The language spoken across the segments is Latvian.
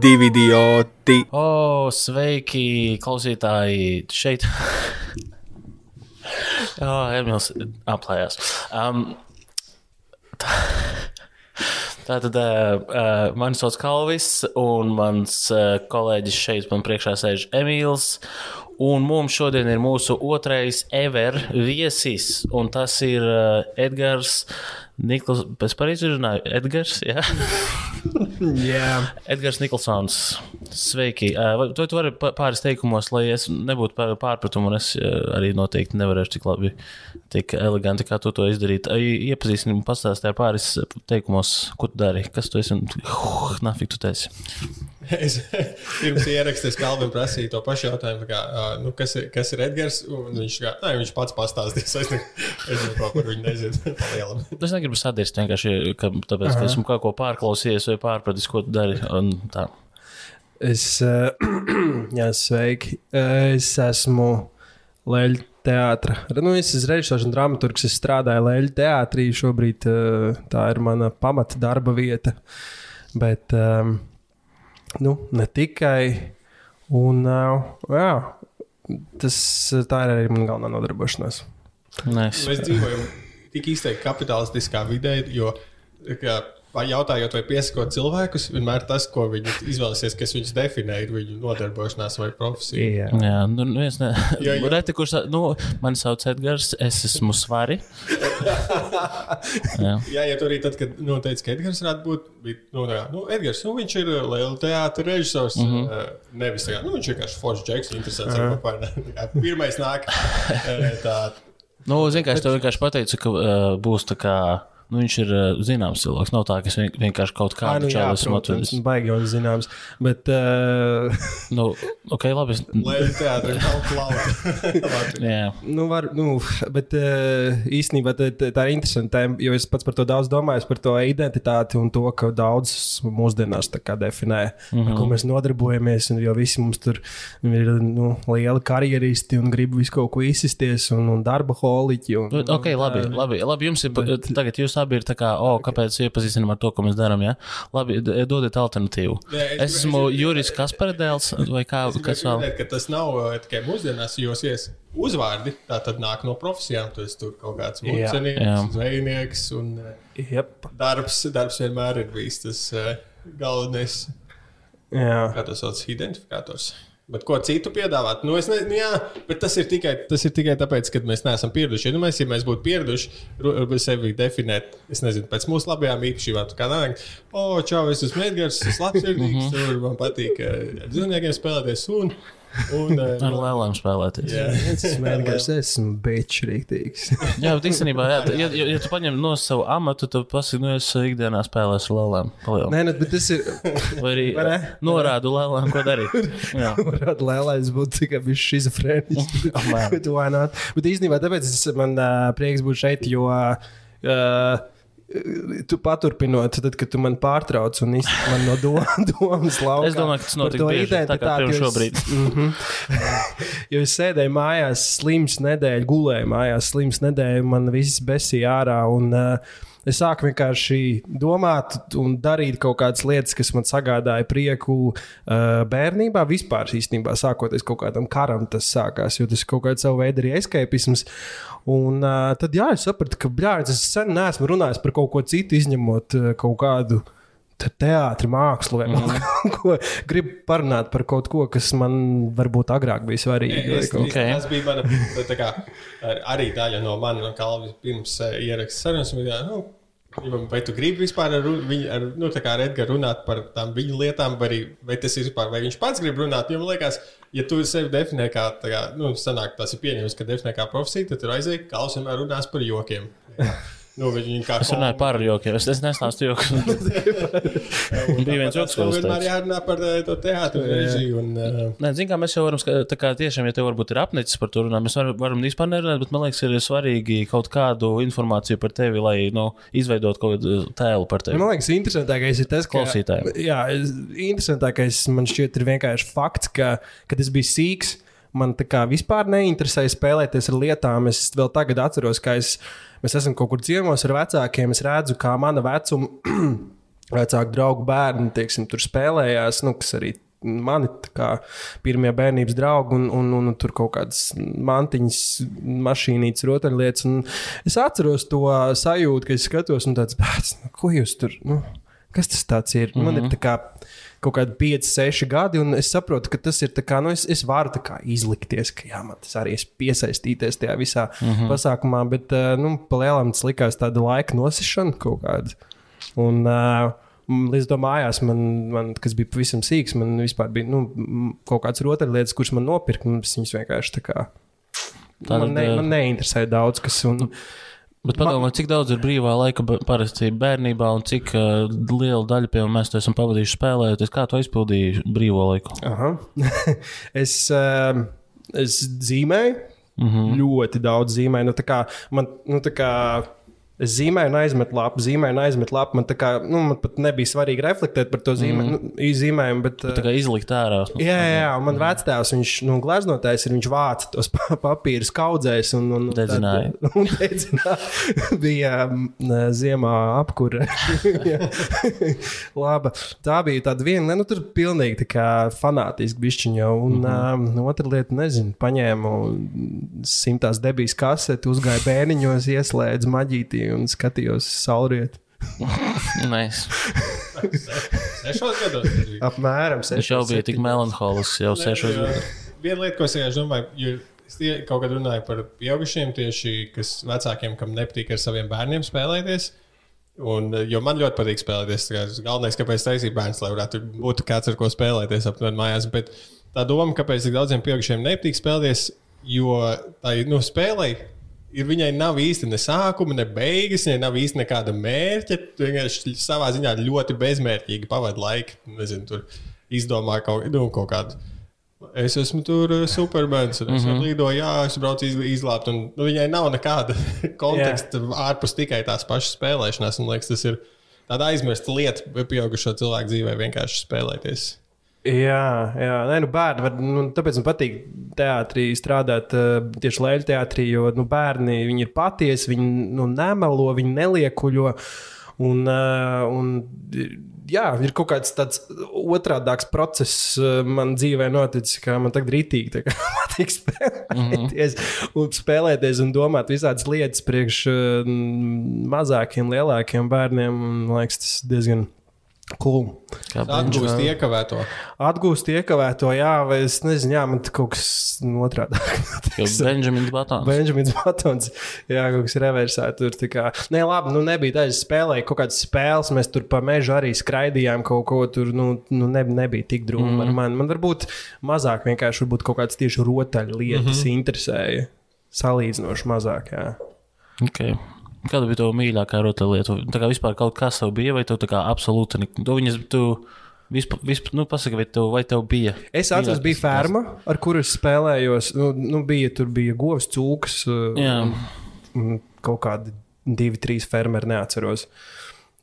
divi idioti. O, sveiki, klausītāji! Šeit. Jā, Emīls aplējās. Um, tā, tātad uh, uh, mani sauc Kalvis, un mans uh, kolēģis šeit man priekšā sēž Emīls. Un mums šodien ir mūsu otrais ever viesis, un tas ir uh, Edgars. Nikls, es pareizi runāju, Edgars. Jā. Jā, Edgars Nikolsons. Sveiki. Uh, Tu, tu vari pāris teikumos, lai es nebūtu pār- pārpratumu, un es uh, arī noteikti nevarēšu tik labi, tik eleganti, kā tu to izdarīt. Uh, Iepazīstini, pastāstīji ar pāris teikumos, ko tu dari, kas tu esi un uh, nafik tu taisi. Es pirms ierakstījis Kalvim prasīju to pašu jautājumu, kā, nu, kas, ir, kas ir Edgars. un Viņš, kā, nē, viņš pats pastāstīs. Es nezinu, viņu nezinu. palielam. Es negribu sadirst vienkārši, ka, tāpēc, ka esmu kaut ko pārklausījies vai pārpratis, ko tu dari. un tā. es, uh, jā, sveiki. Es esmu Leļu teātris. Nu, es esmu režisors un dramaturgs. Es strādāju Leļu teātrī. Šobrīd uh, tā ir mana pamata darba vieta. Bet um, nu, ne tikai. Un, uh, jā, tas, tā ir arī mana galvenā nodarbošanās. Nice. Mēs dzīvojam tik izteikti kapitalistiskā vidē, jo kā, vai jautājot, vai piesakot cilvēkus, vienmēr tas, ko viņi izvēlēsies, kas viņus definē, ir viņu nodarbošanās vai profesija. Jā. Jā, nu, nu es Jo, jo- nezinu, reti, kurš nu, mani sauc Edgars, es esmu svari. Jā. Jā, ja tu arī tad, kad nu, teici, ka Edgars varētu būt, bija, nu, tā, nu, Edgars, nu, viņš ir liela teātris režisors. Mm. -hmm. uh, nevis tā, kā, nu, viņš ir vienkārši Foršs Džeks, interesants. Uh -huh. Pirmais nāk. Uh, tā, Nu, es tev vienkārši pateicu, ka uh, būs tā kā. Nu, viņš ir uh, zināms cilvēks. Nav tā, ka es vien- vienkārši kaut kādu nu, čālu esmu atvedis. baigi jau zināms. Bet, uh, Nu, ok, labi. Es, Liela teātris nav klausa. jā, nu, var, nu, bet uh, īstenībā tā, tā, ir interesanti tēma, jo es pats par to daudz domāju, par to identitāti un to, ka daudz mūsdienās tā kā definē, mm -hmm. ar ko mēs nodarbojamies. Un, jo visi mums tur ir nu, lieli karjeristi un grib visu kaut ko izsisties un, un darba holiķi. Un, ok, labi. labi, labi jums ir. Tagad jūs abi ir tā kā, oh, kāpēc iepazīstinām ar to, ko mēs darām. Ja? Labi, d- dodiet alternatīvu. Nē, es- Es esmu Juris Kasparedēls vai kā, kas vēl? Ka tas nav uh, tikai mūsdienās, jo ies uzvārdi tā tad nāk no profesijām. Tu esi tur kaut kāds Jā. Jā. mūcenieks, zvejnieks un uh, Jep, darbs, darbs vienmēr ir bijis tas galvenais. jā. kā tas sauc, identifikators. Bet ko citu piedāvāt? Nu, es ne, nu, jā, bet tas ir tikai, tas ir tikai tāpēc, ka mēs neesam pieraduši. Ja, nu, mēs, ja mēs būtu pieraduši sevi definēt, es nezinu, pēc mūsu labajām īpašībām, kā nāk, o, oh, čau, es esmu Edgars, es esmu labsirdīgs, tur man patīk eh, ar dzīvniekiem spēlēties un. Un eh, Ar lēlām spēlēties. jā. Es esmu vienkārši esmu bečs rīktīgs. Jā, bet īstenībā, jā, ja, ja, ja tu paņem no savu amatu, tad pasaki, nu, es ikdienā spēlēju ar lēlām. Nē, nu, bet tas ir. Vai arī Vai norādu lēlām, ko darīt. Jā. Varētu lēlais būt tikai bijis šizofrēnisks. Bet why not? Bet īstenībā tāpēc es, man uh, prieks būt šeit, jo uh, tu paturpinot, tad, kad tu man pārtrauc un izsaka man no do, domas laukā. Es domāju, ka tas notiek bieži, tā kā identitāti, tev jo es- šobrīd. Mhm. jo es sēdēju mājās, slims nedēļu, gulēju mājās, slims nedēļu, man viss besīja ārā. Un, uh, Es sāku vienkārši domāt un darīt kaut kādas lietas, kas man sagādāja prieku uh, bērnībā. Vispār īstenībā sākoties kaut kādam karam, tas sākās, jo tas kaut kāds savu veidu arī escapisms. Un uh, tad jā, es sapratu, ka bļāvis, es sen neesmu runājis par kaut ko citu, izņemot uh, kaut kādu te- teātri, mākslu vai mm. ko. Gribu parunāt par kaut ko, kas man varbūt agrāk bija svarīgi. Es, kaut- es, Ok. Tas bija mana, tā kā, ar- arī daļa no manas kalvis pirms uh, ierakstījuma sarunas. Nu, vai tu gribi vispār ar, viņu, ar, nu, ar Edgars runāt par tām viņa lietām, vai, arī, vai tas ir vispār, vai viņš pats grib runāt? Jo man liekas, ja tu sevi definē kā, tā kā nu, sanāk, tas ir pieņemts, ka definē kā profesiju, tad tur aiziet, ka Klaus vienmēr runās par jokiem. Nu, Es runāju par jokiem, es, es nestāstu joks. bija viens joks, ko es vienmēr teicu. jārunā par eh, to teātru režiju. Un, uh, Nē, zin, kā mēs jau varam, ska- tā kā tiešām, ja tev varbūt ir apnicis par to runāt, mēs varam, varam vispār nerunāt, bet man liekas, ir svarīgi kaut kādu informāciju par tevi, lai nu, izveidot kaut kādu tēlu par tevi. Man liekas, interesantākais ir tas, ka Klausītājiem. Jā, es- interesantākais man šķiet ir vienkārši fakts, ka, kad es biju sīgs. Man tā kā vispār neinteresēja spēlēties ar lietām. Es vēl tagad atceros, ka es, mēs esam kaut kur ciemos ar vecākiem. Es redzu, kā mana vecuma vecāku draugu bērni, teiksim, tur spēlējās, nu, kas arī mani kā pirmie bērnības draugi, un, un, un, un tur kaut kādas mantiņas, mašīnītes, rotaļlietas. Es atceros to sajūtu, ka es skatos, un tāds bērns, nu, ko jūs tur, nu, kas tas ir? Mm -hmm. Man ir tā kā kaut kādi 5, 6 gadi, un es saprotu, ka tas ir tā kā, nu, es, es varu tā kā izlikties, ka jā, man tas arī ir piesaistīties tajā visā mm -hmm. pasākumā, bet, nu, palielam tas likās tāda laika nosišana kaut kāda. Un, uh, Līdz tam mājās, man, man, kas bija pavisam sīgs, man vispār bija nu, kaut kādas rotaļlietas, kuras man nopirka. Es viņas vienkārši tā kā. Tātad, man, ne, man neinteresē daudz kas. Un, Bet padomā, cik daudz ir brīvā laika parasti bērnībā, un cik uh, liela daļa, piemēram, mēs to esam pavadījuši spēlējoties. Kā tu aizpildīji brīvo laiku? es, uh, es zīmēju, mm -hmm. ļoti daudz zīmēju. Nu, kā, man, nu, kā, Es zīmēju, aizmetu lapu, zīmēju, aizmetu lapu. Man, kā, nu, man pat nebija svarīgi reflektēt par to zīmē, mm. nu, zīmējumu. Bet, tā kā izlikt ārā. Nu, jā, jā, jā, un man mm. vectēvs, viņš nu, gleznotājs ir, viņš vāca tos papīrus kaudzēs un, un dedzināja. Tad, un dedzināja. bija ziemā apkure. Laba. Tā bija tāda viena, nu, tur pilnīgi tā kā fanātiski bišķiņa. Un mm -hmm. um, otra lieta, nezinu, paņēmu simtās debijas kaseti, uzgāju bērniņos, ieslēdzu maģītī un skatījos saulrietu. nice. Sešos gados. Apmēram sešos. Viņš jau bija tik melanholisks jau sešos gados. Viena lieta, ko es vienkārši domāju, jo es kaut kad runāju par pieaugušiem, tieši kas vecākiem, kam nepatīk ar saviem bērniem spēlēties. Un, jo man ļoti patīk spēlēties. Galvenais, kāpēc taisīt bērns, lai varētu būt kāds, ar ko spēlēties aptuveni mājās. Bet tā doma, kāpēc tik daudziem pieaugušiem nepatīk spēlēties, jo tā nu, spēlē ir viņai nav īsti ne sākuma, ne beigas, viņai nav īsti nekāda mērķa. Tu vienkārši savā ziņā ļoti bezmērķīgi pavadi laiku. Nezinu, tur izdomā kaut, nu, kaut kādu. Es esmu tur eh, supermens, un es mm -hmm. lidoju, jā, es braucu iz, izglābt. Un, nu, viņai nav nekāda konteksta yeah. ārpus tikai tās pašas spēlēšanās. Man liekas, tas ir tāda aizmirsta lieta pieaugušo cilvēku dzīvē vienkārši spēlēties. Jā, jā. Nē, nu bērni, var, nu, tāpēc man patīk teātrī strādāt uh, tieši Lēļa teātrī, jo nu, bērni ir patiesi, viņi nu, nemelo, viņi neliekuļo. Un, uh, un, jā, ir kaut kāds tāds otrādāks process uh, man dzīvē noticis, kā man tagad rītīgi patīk spēlēties, mm -hmm. un spēlēties un domāt visādas lietas priekš mazākiem, lielākiem bērniem. Man liekas, tas diezgan Cool. Atgūst iekavēto. Atgūst iekavēto, jā, vai es nezinu, jā, man kaut kas otrādi. Benjamins Batons. Benjamins Batons, jā, kaut kas reversē tur. Kā. Nē, labi, nu nebija tā, es spēlēju kaut kādas spēles, mēs tur pa mežu arī skraidījām kaut ko tur, nu, nu ne, nebija tik drūmi mm. ar mani. Man varbūt mazāk vienkārši varbūt kaut kādas tieši rotaļu lietas mm -hmm. interesēja. Salīdzinoši mazāk, jā. Okay. Kāda bija tava mīļākā rotaļlieta? Tā kā vispār kaut kas tev bija, vai tu tā kā absolūti neko? Tu viņas, tu vispār, vispār nu, pasaki, vai tev, vai tev bija? Es atceros, bija ferma, ar kuru es spēlējos. Nu, nu bija, tur bija govs, cūks, Jā. un kaut kādi divi, trīs fermeri neatceros.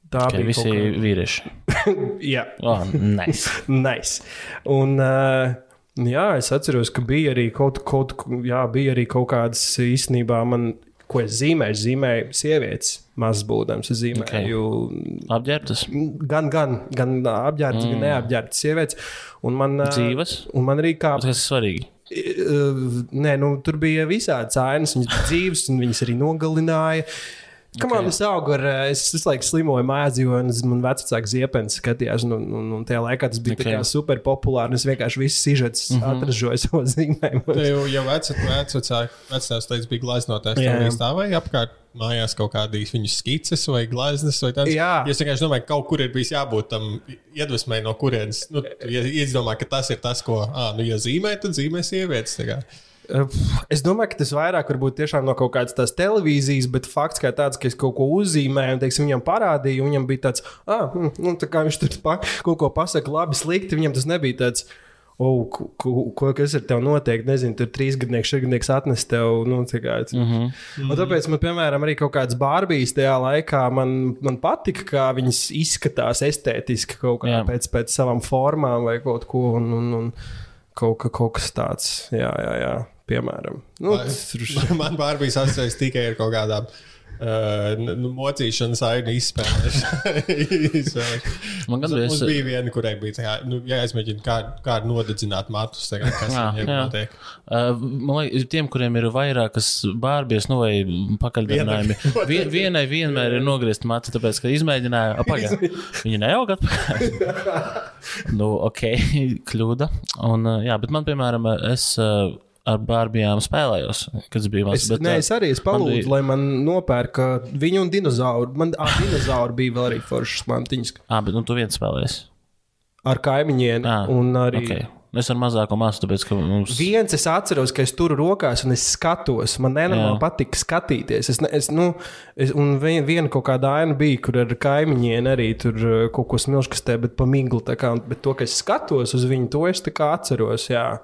Tā okay, bija visi kā... vīrieši. jā, oh, nice. nice. Un, uh, Jā, es atceros, ka bija arī kaut, kaut, jā, bija arī kaut kādas īstenībā man ko es zīmēju, zīmēju sievietes. Mazs būdams, es zīmēju. Okay. Apģērbtas? Gan, gan, gan apģērbtas, mm. gan neapģērbtas sievietes. Un man, Dzīves? Un man arī kā. Tas ir svarīgi. Nē, nu, tur bija visādi cēnas, viņas dzīves, un viņas arī nogalināja. Kā man okay. auga, ar, es visu laiku slimoju mājās, dzīvoju, un man vecāks ziepens skatījās, un, un, un tajā laikā tas bija okay. super populāri. Es vienkārši visu sižetus mm -hmm. atražoju savu zīmējumu. Te jau, vecāks vecāks teica, bija glaznotājs, tam stāvēja apkārt mājās kaut kādas viņu skices vai gleznas vai tādas. Jā, es vienkārši domāju, ka kaut kur ir bijis jābūt tam iedvesmai, no kurienes. Nu, ja izdomā, ka tas ir tas, ko, ah, nu, ja zīmē, tad zīmē sievietes. Es domāju, ka tas vairāk varbūt tiešām no kaut kādas tās televīzijas, bet fakts kā tāds, ka es kaut ko uzzīmēju un teiksim, viņam parādīju, un viņam bija tāds, ah, nu, tā kā viņš tur pa, kaut ko pasaka, labi, slikti. Viņam tas nebija tāds. Oh, ko, ko, kas ir tev noteikti? Nezinu, tur trīs gadnieks, četri gadnieks atnes tev. Nu, kā, mm -hmm. Un tāpēc man, piemēram, arī kaut kādas barbijas tajā laikā man, man patika, kā viņas izskatās estētiski kaut kā yeah. pēc, pēc savām formām vai kaut ko. Un, un, un kaut, kaut kas tāds, jā, jā. jā. Piemēram. Nu, Vai- tur, Man Bārbijas asociējas tikai ar kaut kādām uh, nu, mocīšanas ainu izspēlēšanu. Man Mums gandrīz bija viena, kurai bija tā, nu, jāizmēģina, kā, kā nodedzināt matus, kā, kas Jā, viņiem jā. notiek. Uh, man liekas, tiem, kuriem ir vairākas bārbies, nu, vai pakaļdarinājumi, Vienai- vien, vienai vienmēr ir nogriezt matu, tāpēc, ka izmēģināja, apagaid, viņa neaug atpakaļ. nu, ok, kļūda. Un, uh, jā, bet man, piemēram, es uh, ar bārbijām spēlējos, kad es biju mazs. es, bet, nē, es arī es man palūdzu, bija- lai man nopērka viņu un dinozauru. Man ah, dinozauri bija vēl arī foršas mantiņas Ā, bet nu, tu viens spēlējies. ar kaimiņiem. Ā, Un arī Okay. Es ar mazāko māsu, tāpēc, ka mums. Viens es atceros, ka es turu rokās un es skatos. Man nenormāli patīk skatīties. Es, ne- es, nu, es, un vien, viena kaut kāda aina bija, kur ar kaimiņiem arī tur kaut ko smilškastē, bet pa miglu. Kā, bet to, ka es skatos uz viņu, to es tā kā atceros. Jā.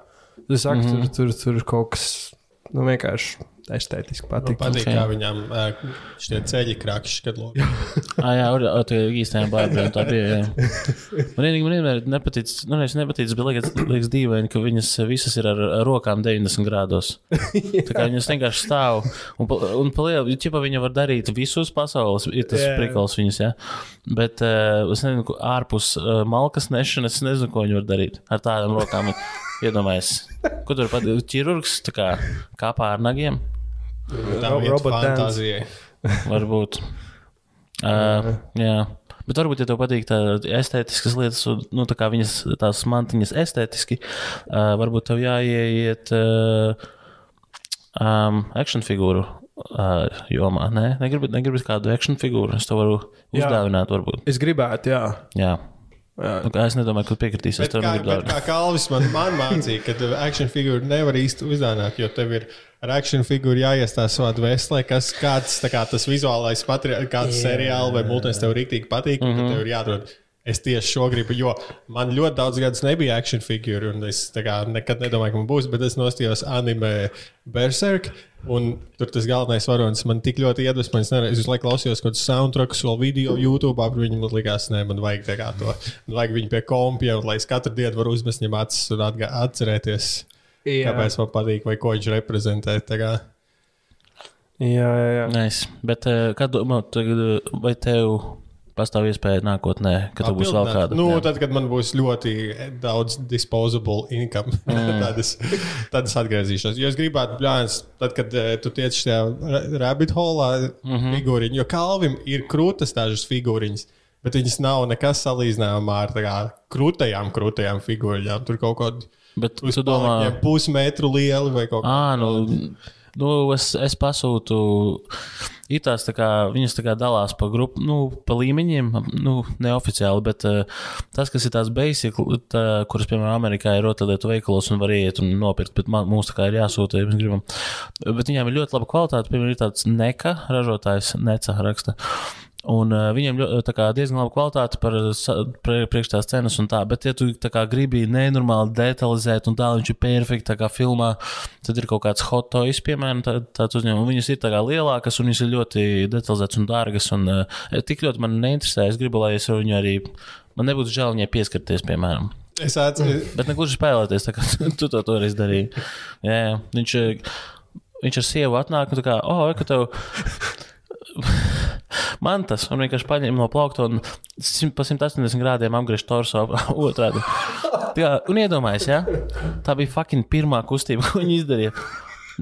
Es saku, mm -hmm. tur, tur, tur kaut kas nu, vienkārši estētiski Man patīk. patīk, Ok. kā viņam šie ceļi krakšķi, kad lūk. Ah, jā, ar, ar tādiem īstajiem bārbiem tā bija. Jā. Man vienīgi man vienmēr nepatīk, nu, nevis nepatīk, bet liekas, liekas dīvaini, ka viņas visas ir ar, ar rokām 90 grādos. Tā kā viņas vienkārši stāv. Un, pa- un palielu, ja viņa var darīt visus pasaules, ir tas Jā. prikals viņas, jā. Bet uh, es nezinu, ārpus uh, malkas nešanas, es nezinu, ko viņi var darīt ar tādām rokām. Iedomājies, ko tur pat ķirurgs kā kāpā ar nagiem. Tā ir fantāzija. Varbūt. Uh, jā. Bet varbūt, ja tev patīk tādas estētiskas lietas, un nu, tā kā viņas tās mantiņas estētiski, uh, varbūt tev jāieiet uh, um, action figūru uh, jomā. Nē, negribu, negribu kādu action figūru. Es to varu Jā. uzdāvināt, varbūt. Es gribētu, jā. Jā. Nu, es nedomāju, ka tu piekritīsi. Es negribu bet dāvināt. kā Kalvis man, man mācīja, ka action figūru nevar īsti uzdāvināt, jo tev ir ar action figūru jāiestāsta savā dvēselē, kas kāds kā, tas vizuālais materiāls, kāds yeah. seriāls vai multens tev rīktīgi patīk, mm -hmm. tev ir jāatrod. Es tieši šo gribu, jo man ļoti daudz gadus nebija action figūra, un es kā nekad nedomāju, ka man būs, bet es nostājos anime Berserk. Un tur tas galvenais varonis man tik ļoti iedvesmoja. Es Es visu laiku klausījos kaut kādus soundtrackus, vēl video, YouTube. Par viņu man likās, ne, man vajag tā kā to. Man vajag viņu pie kompija, un lai es katru dienu varu uzmest viņam acis un atcerēties, Jā. kāpēc man patīk vai ko viņš reprezentē. Jā, jā, jā. Nice. Bet uh, kā domā, tagad, uh, vai tev pastāv iespēja nākotnē, ka tev būs vēl kāda? Nu, Jā. tad, kad man būs ļoti daudz disposable income, mm. tad, es, tad es atgriezīšos. Jo es gribētu, blāns, tad, kad uh, tu tiec šajā ra- rabbit holā, mm. -hmm. figūriņu, jo kalvim ir krūtas dažas figūriņas. Bet viņas nav nekas salīdzināmā ar kā krūtajām, krūtajām figūriņām. Tur kaut kāda Bet tu domā, pusmetru liela vai kaut Ah, kāda. nu, nu es, es pasūtu. Ir tās, tā kā, viņas tā kā dalās pa, grupu, nu, pa līmeņiem, nu, neoficiāli, bet uh, tas, kas ir tās basic, tā, kuras, piemēram, Amerikā ir rotaļlietu veikalos un var iet un nopirkt, bet man, mums tā kā ir jāsūta, ja mēs gribam. Bet viņām ir ļoti laba kvalitāte, piemēram, ir tāds neka ražotājs, neca raksta. Un uh, viņiem kā diezgan laba kvalitāte par pre- priekš tās cenas un tā. Bet, ja tu kā gribi nenormāli detalizēt un tā, viņš ir perfekts, kā filmā, tad ir kaut kāds hot toys, piemēram, tā, tāds uzņēmums. Viņas ir kā lielākas un viņas ir ļoti detalizētas un dārgas. Un uh, tik ļoti man neinteresē. Es gribu, lai es viņu arī, man nebūtu žēl viņai pieskarties, piemēram. Es atceros, Bet negluži spēlēties, tā kā tu to toreiz darīji. Jā, jā. Viņš, eh, viņš ar sievu atnāk un tā kā, oh, ka tev mantas, un vienkārši paņem no plaukta un pa 180 grādiem apgriež torso otrādi. Tā un iedomājies, ja? tā bija fucking pirmā kustība, ko viņi izdarīja.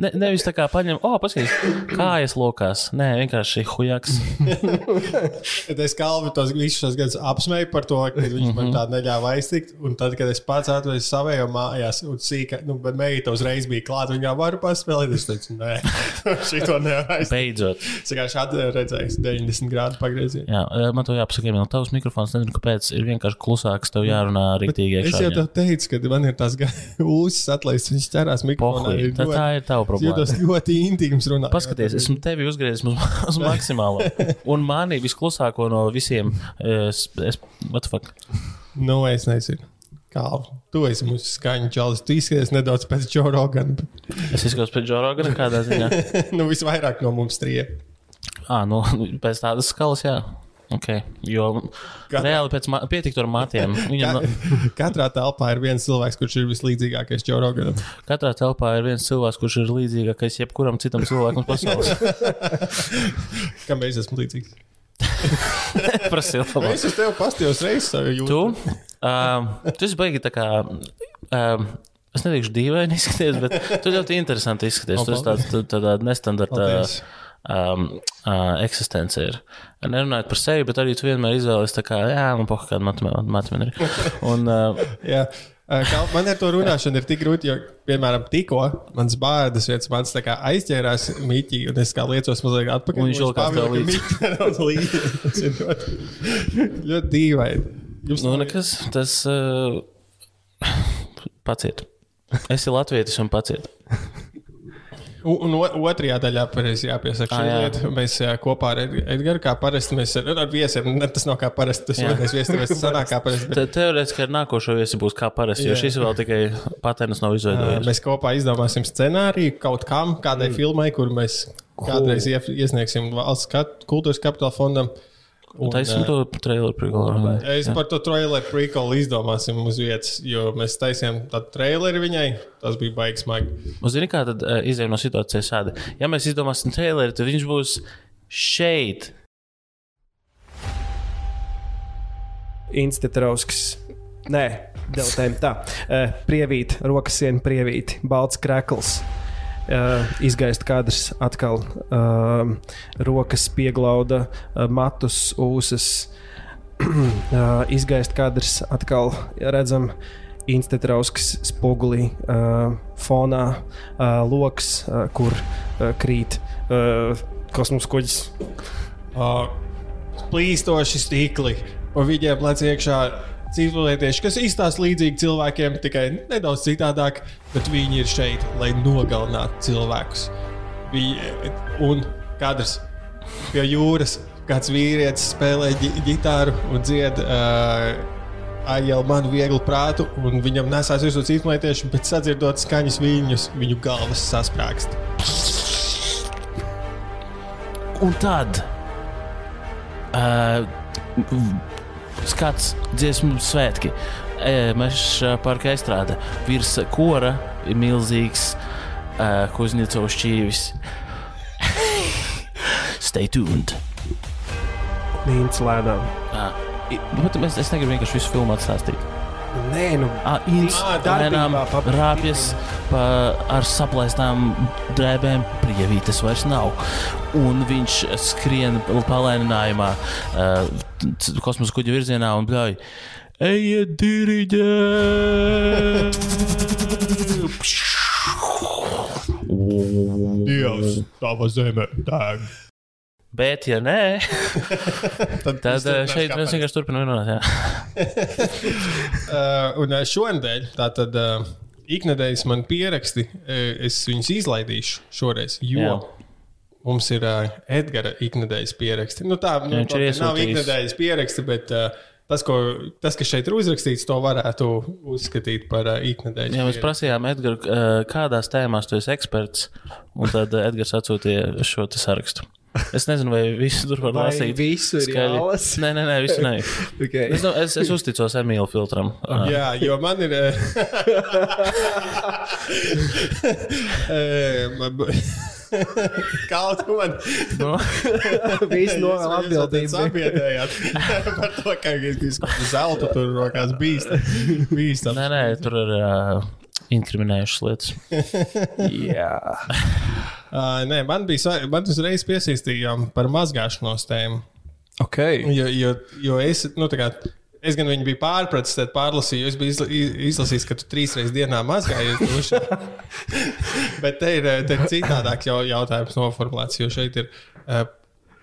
Ne, nevis tā kā paņem, oh, paskatās, kājas lokās. Nē, vienkārši hujaks. Kad es kalnu tos visus šos gadus apsmēju par to, ka viņš Mhm. man tādu neļāva aiztikt. Un tad, kad es pats atvedu savējo mājās, un sīka, nu, bet meita uzreiz bija klāta, viņa varu paspēlēt. Es teicu, nē, šī to nevar aiztikt. Beidzot. Es vienkārši redzēju 90 grādu pagriezienu. Jā, eh, man to jāpasaka, Emīl, tavs mikrofons, nezinu, kāpēc ir vienkārši klusāks, tev jārunā rīktīgi Es jau tev teicu, ka man ir tas ūsas atlaists, viņš ķerās mikrofonā. Pohuj, tā, tā ir tava Es problēma. jūtos ļoti intīms runāt. Paskaties, esmu tevi uzgriezis uz, uz maksimālo. Un mani visklusāko no visiem. Es, es, what the fuck? Nu, es nezinu. Kā tu esi mūsu skaņu čalis, tu izskaties nedaudz pēc Joe Rogan. Es izskatos pēc Džorogana kādā ziņā. nu, visvairāk no mums trijiem. Ā, nu, pēc tādas skalas, jā. Okay. Jo Katrā- reāli pēc ma- pietiktu ar matiem. Viņam Katrā telpā ir viens cilvēks, kurš ir vislīdzīgākais Džoroganam. katrā telpā ir viens cilvēks, kurš ir līdzīgākais jebkuram citam cilvēkam pasaulē. Kam es esmu līdzīgs? Par siltumu. Es uz tevi pastījos reizes savu Tu, jūtu. um, tu esi baigi tā kā. Um, Es neteikšu, dīvaini izskaties, bet tu ļoti interesanti izskaties. Tu esi tāds tā- tādā nestandarta Paldies. Um, uh, eksistence. Ir. Nerunājot par sevi, bet arī tu vienmēr izvēlies kā, jā, man poka kāda matemātika ir. Un, uh, Jā. Kā- Man ar to runāšanu ir tik grūti, jo, piemēram, tikko mans bārdas viens mans kā aizķērās mītī, un es kā liecos mazliet atpakaļ. Viņš vilkās tev līdzi. līdzi. Ļoti, dīvaini. Jums nu, nekas, tas uh, paciet. Esi latvietis un paciet. Un, un otrajā daļā jāpiesaka šī lieta. Mēs kopā ar Ed- Edgars, kā parasti, mēs ar, ar viesiem, ne, tas nav kā parasti, tas otrais viesis, tas sanāk kā parasti. bet, Te, teorētiski ar nākošo viesi būs kā parasti, jo šis vēl tikai patērns nav ā, izveidojies. Mēs kopā izdomāsim scenāriju kaut kam, kādai mm. filmai, kur mēs kādreiz ie- iesniegsim valsts kultūras kapitāla fondam. Un, Taisim ā, to traileru priekšā. Es par to traileru prequelu izdomāsim uz vietas, jo mēs taisījām tādu traileru viņai. Tas bija baigs smagi. Zini, kā tad uh, izējām no situācijas šādi? Ja mēs izdomāsim traileri, tad viņš būs šeit. Institūts. Nē, deltēm tā. Uh, prievīt, rokas siena prievīt, balts krekls. Uh, izgaist kadrs atkal. Uh, rokas pieglauda, uh, matus, ūsas. uh, izgaist kadrs atkal redzam. Institūts spogulī, uh, fonā, uh, loks, uh, kur uh, krīt uh, kosmosa kuģis. Uh, plīstoši stikli, un viņiem lec iekšā civilizētieši, kas izstāsta līdzīgi cilvēkiem, tikai nedaudz citādāk, bet viņi ir šeit, lai nogalinātu cilvēkus. Viņi, un kadrs pie jūras, kāds vīrietis spēlē ģi ģitāru un dzied. Uh, Aijēl man viegli prātu, un viņam nesās virsū civilizētieši, bet sadzirdot skaņas viņus, viņu galvas sasprāgst. Un tad uh, skats dziesmu svētki. Meža parka aizstrāde. Virs kora ir milzīgs uh, Kuzņecovs šķīvis. Stay tuned! Nīns lēnām. Uh, bet es, es negribu vienkārši visu filmu atstāstīt. Nē, nu, Ah, pa- rāpjas pa, ar saplaistām drēbēm, prievītes vairs nav. Un viņš skrien palēninājumā, uh, kosmosa kuģa virzienā un bļauj. Ejiet, diriģē! Dievs, tava zeme, deg. Bet, ja nē, tad uh, šeit mēs vienkārši turpinām runāt. Uh, un uh, šonadēļ, tātad uh, iknedēļas man pieraksti, es viņus izlaidīšu šoreiz, jo Jā. Mums ir uh, Edgara iknedēļas pieraksti. Nu, tā nu, labi, nav iknedēļas pieraksti, bet uh, tas, ko, tas, kas šeit ir uzrakstīts, to varētu uzskatīt par uh, iknedēļas Jā, mēs prasījām, Edgars, kādās tēmās tu esi eksperts, un tad Edgars atsūtīja šo sarakstu. Es nezinu, vai visu tur var lasīt. visu ir Skaļi. jālasa? Nē, nē, nē, visu nē. okay. Es, es, es uzticos Emīļa filtram. Uh, Jā, jo man ir. Kaut ko man. no, Viss no atbildības. Sabiedrējāt par to, ka es kaut kādu zeltu tur rokās bīst. Bīstam. nē, nē, tur ir uh, inkriminējušas lietas. Jā. Uh, nē, man bija, sva- man uzreiz piesīstījām par mazgāšanos tēmu. Okay. Jo, jo, jo es, nu, tā kā, es gan viņu biju pārpratis, tad pārlasīju, es biju izla, iz- izlasījis, ka tu trīs reizes dienā mazgājies dušā. Bet te ir, te ir citādāks jau, jautājums noformulēts, jo šeit ir, uh,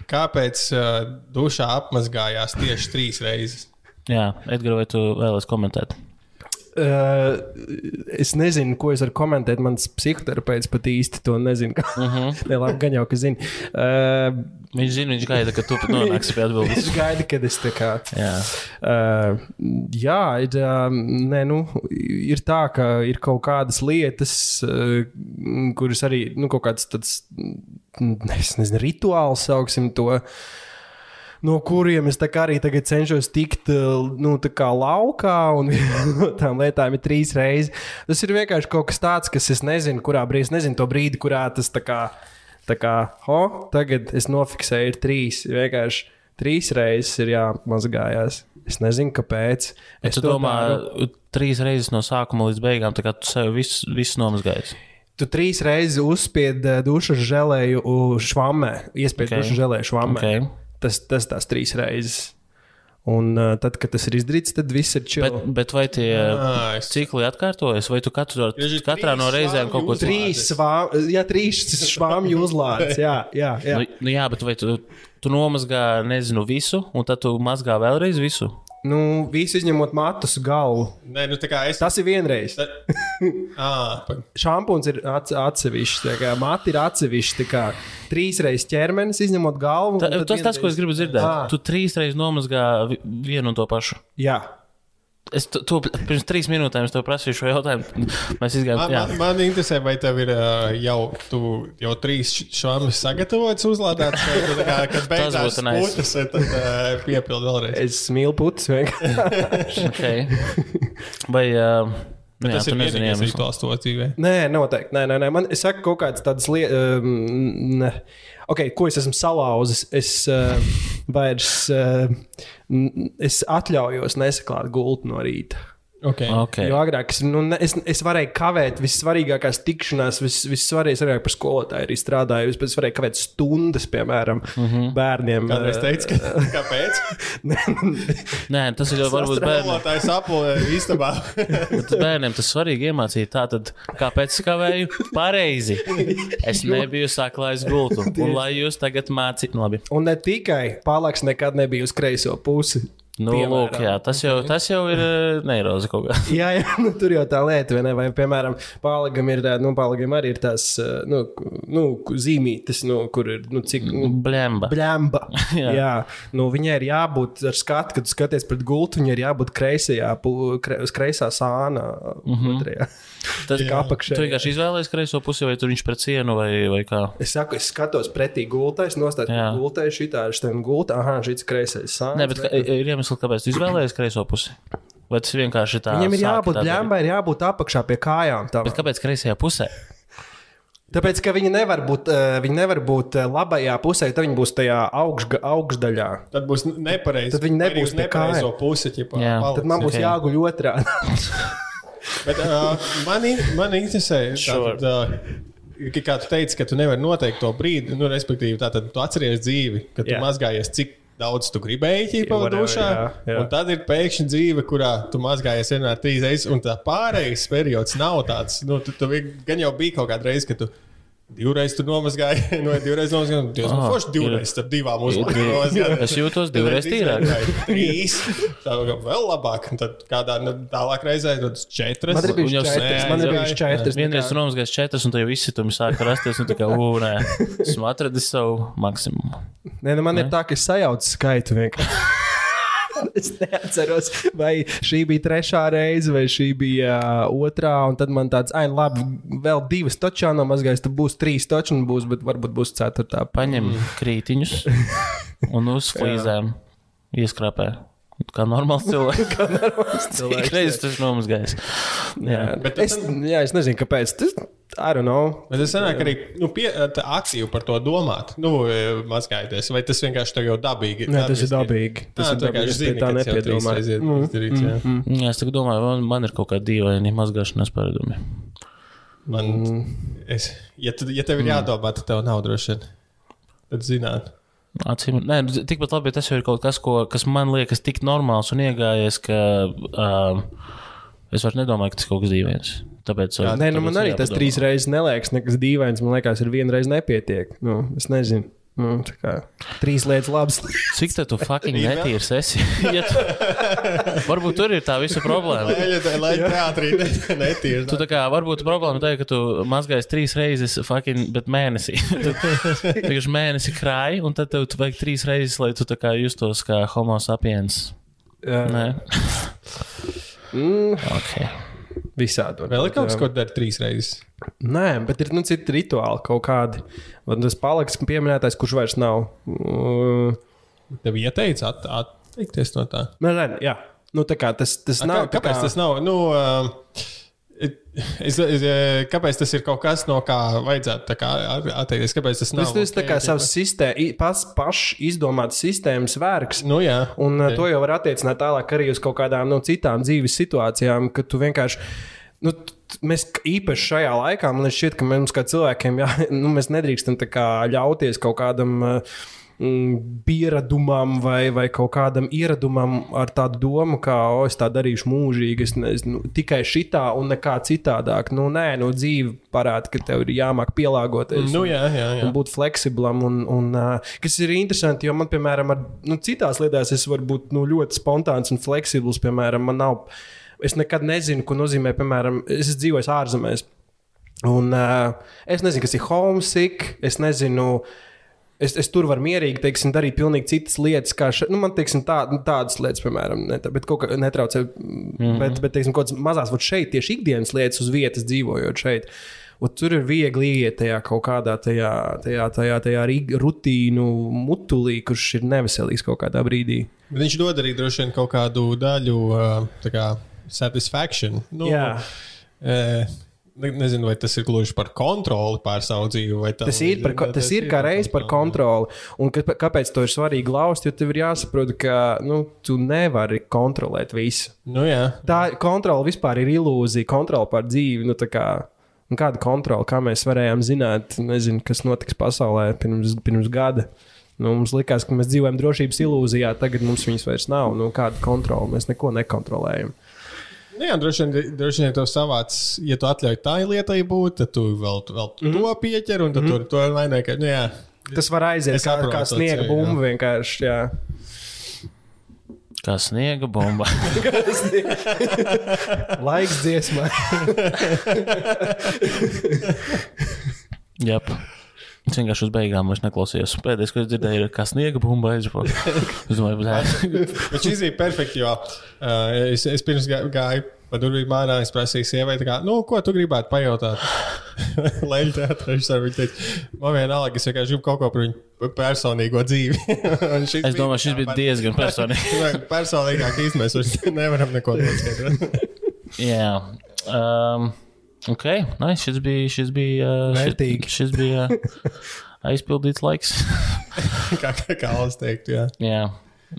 kāpēc uh, dušā apmazgājās tieši trīs reizes? Jā, Edgars, vai tu vēlēsies komentēt? Uh, es nezinu, ko es varu komentēt. Mans psihoterapeits pat īsti to nezina. Uh Mhm. -huh. Nē, labi, gan jau, ka zina. Uh, Viņš zina, viņš gaida, ka tu nonāksi pie atbildības. viņš gaida, kad es tā kā. Jā, Uh, jā, ir, uh, nē, nu, ir tā, ka ir kaut kādas lietas, uh, kuras arī nu, kaut kāds tāds, mm, es nezinu, rituāls, sauksim to, no kuriem es arī tagad cenšos tikt uh, nu, laukā, un no tām lietām ir trīs reizes. Tas ir vienkārši kaut kas tāds, kas es nezinu, kurā brīdī, es nezinu to brīdi, kurā tas tā kā, tā kā ho, tagad es nofiksēju, ir trīs. Vienkārši trīs reizes ir jāmazgājās. Es nezinu, kāpēc. Es to domā, daru. trīs reizes no sākuma līdz beigām, tā kā tu sev visu, visu nomazgājies. Tu trīs reizes uzspiedi uh, dušas žēlēju uh, švamē, Ok. okay. dušas žēlēju švamē. Okay. Tas, tas tās trīs reizes. Un uh, tad, kad tas ir izdarīts, tad viss ir Bet, čili. bet vai tie Ā, es- cikli atkārtojas, vai tu katru, Irži katrā no reizēm kaut ko svāmju Trīs svāmi, jā, trīs švāmju uzlādes. Jā, jā, jā. Nu, nu jā, bet vai tu, tu nomazgā, nezinu, visu, un tad tu mazgā vēlreiz visu? Nu, visi izņemot matus galvu. Nē, nu tā es. Tas ir vienreiz. Ta- Ā, pa- Šampūns ir atse- atsevišķs, tā kā mati ir atsevišķi. tā Trīs reizes ķermenis, izņemot galvu. Ta, un tad tas tas, ko es gribu dzirdēt. Ā. Tu trīs reizes nomazgā vi- vienu un to pašu. Jā, Es to, to pirms trīs minūtēm tev prasīju šo jautājumu. Mēs izgājām. Man, jā. man, man interesē, vai tev ir jau, tu, jau trīs šādas sagatavotas, uzlādētas, vai tā kā, kad beigās nice. putas, tad piepildi vēlreiz. es mīlu putus. vienkārši. Okay. Vai uh, jā, Tas ir vienīgais rituāls to dzīvē. Nē, noteikti. Nē, nē, nē. Man es saku kaut kādas tādas lietas. Um, okay, ko es esmu salauzis? Es uh, vairs uh, es atļaujos nesaklāt gultu no rīta. Okay. Okay. Jo agrāk es, nu, es, es varēju kavēt vissvarīgākās tikšanās, vis, vissvarīgākais par skolotāju arī strādāju. Es varēju kavēt stundas, piemēram, mm -hmm. bērniem. Kādreiz teicu, ka, kāpēc? Nē, tas ir jau varbūt bērniem. Apolē istabā. Tas bērniem tas svarīgi iemācīt. Tā tad, kāpēc es kavēju? Pareizi. Es nebiju saklājis gultu. Un lai jūs tagad mācītu, labi. Un ne tikai palaks nekad nebija uz kreiso pusi. Nu, Piemēram. lūk, jā, tas jau, tas jau ir eh, neirozi kaut kā. Jā, jā nu, tur jau tā lieta, vai ne? Vai, piemēram, pālagam ir, tā- nu, pālagam arī ir tās uh, nu, nu, zīmītes, nu, kur ir, nu, cik. Nu, Blemba. Blemba. Jā. jā. Nu, viņai ir jābūt ar skatu, kad skaties pret gultu. Viņai ir jābūt kreisajā, kre, uz kreisā sāna. Mm. -hmm. Tas kā apakšē. Tu vienkārši izvēlējies kreiso pusi, vai tur viņš pret sienu, vai, vai kā. Es saku, es skatos pretī gultai, es nostāju pret gultai, šitā ir šitā gulta, ah, šis kreisais sāns. Nē, bet kā- ir iemesls, kāpēc tu izvēlējies kreiso pusi. Vai tas vienkārši tā? Viņam ir jābūt blembai, ir jābūt apakšā pie kājām. tam. Bet kāpēc kreisajā pusē? Tāpēc, ka viņi nevar būt, eh, viņi nevar būt eh, labajā pusē, tad viņi būs tajā augšga, augšdaļā. Tad būs nepareizi. Tad viņi nebūs nepareizo pusi. Ķipa, Jā. paliks. Tad man būs Ok. okay. jāguļ otrādi. Bet, uh, man, man interesē, Sure. tātad, uh, kā tu teici, ka tu nevari noteikt to brīdi, nu, respektīvi, tātad tu atceries dzīvi, kad tu Jā. mazgājies, cik daudz tu gribēji whatever, dušā. jā, jā. Un tad ir pēkšņi dzīve, kurā tu mazgājies vienmēr trīs reizes, un tā pārējais periods nav tāds. Nu, tu, tu, gan jau bija kaut kāda reize, kad tu divreiz tur nomazgāji, no divreiz nomazgāji, divreiz Ah, forši divreiz starp divām uzmanībām. Es jūtos divreiz tīrāk. Trīs. Tā vēl labāk. Un tad kādā nu, tālāk reizē tad četras. Man ir jau četras, sē- man ir bijuši četras. Vienreiz tur nomazgājis četras, un jau visi tur sāka rasties. Un tā kā, ugh, nē, esmu atradis savu maksimumu. Nē, nu man ne? ir tā, ka es sajaucu skaitu vienkārši. Es neatceros, vai šī bija trešā reize, vai šī bija uh, otrā. Un tad man tāds, ah, labi, vēl divas točā nomazgājas, tad būs trīs točas, un būs, bet varbūt būs ceturtā. Paņem krītiņus un uz flīzēm ieskrāpē. Kā normāls cilvēks. Kā normāls cilvēks. Reizes tas nomazgājis. Jā. Bet Es, jā, es nezinu, kāpēc. Tas, I don't know. bet tas sanāk arī nu, pie, tā aktīvi par to domāt. Nu, e, mazgājieties. Vai tas vienkārši tev jau dabīgi? Nē, tas ir dabīgi. Tas Ā, ir dabīgi. vienkārši Es tā ka nepiedomāju. reizes ir Mm, izdarīts, jā. Jā, es tā domāju, man, man ir kaut kādi dīvaini mazgāšanas paradumi. Man, es, ja, tu, ja tev ir jādomā, tad tev nav droši vien. Tad zināt. Acīm, nē, nu, tikpat labi tas jau ir kaut kas, ko, kas man liekas tik normāls un iegājies, ka uh, es vairs nedomāju, ka tas kaut kas dīvains. Tāpēc, Jā, Nē, nu, man arī ir tas jāpadomā. trīs reizes neliekas nekas dīvains. Man liekas, ir viena reize nepietiek. Nu, es nezinu. Nu, tā trīs lietas labas. Cik tā tu fucking netīrs esi? ja tu, varbūt tur ir tā visa problēma. Lai teātrī net- netīri. Tu tā kā varbūt problēma tā, ir, ka tu mazgājies trīs reizes, fucking, bet mēnesī. Vienkārši mēnesi krāji, un tad tev tu vajag trīs reizes, lai tu tā kā justos kā homo sapiens. Jā, Nē, mm, ok. Visādi. Vēl ir kaut kas, ko dari trīs reizes. Nē, bet ir nu, citi rituāli kaut kādi. Un tas paliks pieminētais, kurš vairs nav. Uh, Tev ieteica at, atteikties no tā. Nē, nē, jā. Nu, tā kā tas, tas A, nav. kā, kāpēc kā, tas nav? Nu, um, Es, es, kāpēc tas ir kaut kas, no kā vajadzētu kā atteikties? Kāpēc tas nav? Tas, tas tā kā savs sistēma, pas, pašs izdomāts sistēmas vērks. Nu, jā. Un okay. Ok. to jau var attiecināt tālāk arī uz kaut kādām nu, citām dzīves situācijām, kad tu vienkārši. Nu, mēs īpaši šajā laikā, man šķiet, ka mums kā cilvēkiem, jā, nu, mēs nedrīkstam ļauties kaut kādam uh, mm, pieredumam vai, vai kaut kādam ieradumam ar tādu domu, ka, o, es tā darīšu mūžīgi, es nezinu, tikai šitā un nekā citādāk. Nu, nē, nu, dzīve parāda, ka tev ir jāmāk pielāgoties. Nu, jā, jā, jā. un būt fleksiblam. Un, un, uh, kas ir interesanti, jo man, piemēram, ar, nu, citās lietās es varu būt nu, ļoti spontāns un fleksibls. Piemēram, man nav, es nekad nezinu, ko nozīmē, piemēram, es esmu dzīvojis ārzemēs. Un, uh, es nezinu, kas ir homesick, es nezinu. Es, es tur varu mierīgi teiksim, darīt pilnīgi citas lietas, kā šeit. Nu, man teiksim, tā, nu, tādas lietas, piemēram, ne, bet kaut kā netraucē. Mm -hmm. Bet, bet teiksim, kaut kādas mazas, vot šeit tieši ikdienas lietas uz vietas dzīvojot šeit. Un tur ir viegli iet tajā kaut kādā tajā, tajā, tajā, tajā rutīnu mutulī, kurš ir neveselīgs kaut kādā brīdī. Bet viņš dod arī droši vien kaut kādu daļu tā kā satisfaction. Nu, Jā. e, Nezinu, vai tas ir gluži par kontroli pār savu dzīvi. Tas ir, par, ko- tas ir kā reiz par kontroli. Un ka, kāpēc to ir svarīgi laust? Jo tev ir jāsaprot, ka nu, tu nevari kontrolēt visu. Nu, jā. Tā kontrole vispār ir ilūzija, kontrole pār dzīvi. Nu, kā, nu, kāda kontrole, kā mēs varējām zināt, nezinu, kas notiks pasaulē pirms, pirms gada. Nu, mums likās, ka mēs dzīvojam drošības ilūzijā, tagad mums viņas vairs nav. Nu, kāda kontrole? Mēs neko nekontrolējam. Nu, jā, droši vien, droši vien to savāc, ja tu atļauj tā lietai būt, tad tu vēl, vēl mm. -hmm. to pieķer un tad mm -hmm. tur to vainē. Ka, nu, jā, Tas var aiziet kā, kā sniega bumba vienkārši. Jā. Kā sniega bumba. Laiks dziesmai. Jā. Es vienkārši uz beigām neklausījos. Pēdējais, ko es dzirdēju, ir kā sniega bumba aizpūta. Es domāju, ka šis bija perfekts, jo uh, es, es pirms gā- gāju pa durvīm ārā. Es prasīju sievai, tā kā, nu, ko tu gribētu pajautāt. Leģenda teātris ar viņu teica, man vienalga, es vienkārši gribu kaut ko par viņu personīgo dzīvi. Es domāju, šis bija diezgan personīgs. Personīgāk īstenībā mēs nevaram neko noskaidrot. Jā. Um, ok, nice. šis bija. Šis bija, uh, Vērtīgi. šis, šis bija uh, aizpildīts laiks. kā kā Kalns teikt, jā. Jā.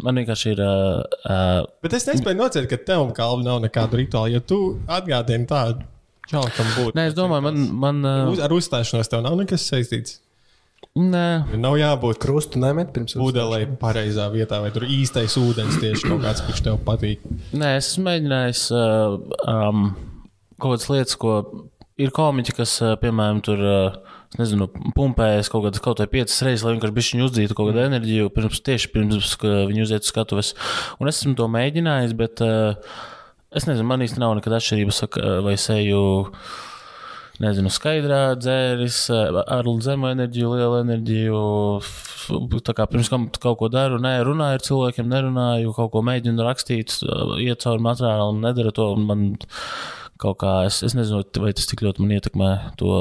Man vienkārši ir. Uh, uh, Bet es nespēju nocēt, ka tev un kalvam nav nekādu rituālu, jo tu atgādini tādu. Čau, kam būtu. nē, es domāju, man. man uh, Uz, ar uzstāšanos tev nav nekas saistīts. nē, Nav jābūt Krustu nemet pirms ūdenī pareizā vietā, vai tur īstais ūdens tieši kaut kāds, kurš tev patīk. nē, es esmu mēģinājis uh, um, kaut kādas lietas, ko ir komiķi, kas, uh, piemēram, tur. Es nezinu, pumpējas kaut kādas kaut vai piecas reizes, lai vienkārši bišķiņu uzdzītu kaut kādu enerģiju, pirms, tieši pirms viņi uziet uz skatuves. Un es esmu to mēģinājis, bet uh, es nezinu, man īsti nav nekāda atšķirība, saka, vai es eju, nezinu, skaidrā dzēris, ar zemu enerģiju, lielu enerģiju. Tā kā pirms tam kaut ko daru, nē, runāju ar cilvēkiem, nerunāju, kaut ko mēģinu rakstīt, iet cauri materiālam, nedara to. Man kaut kā, es, es nezinu, vai tas tik ļoti man ietekmē to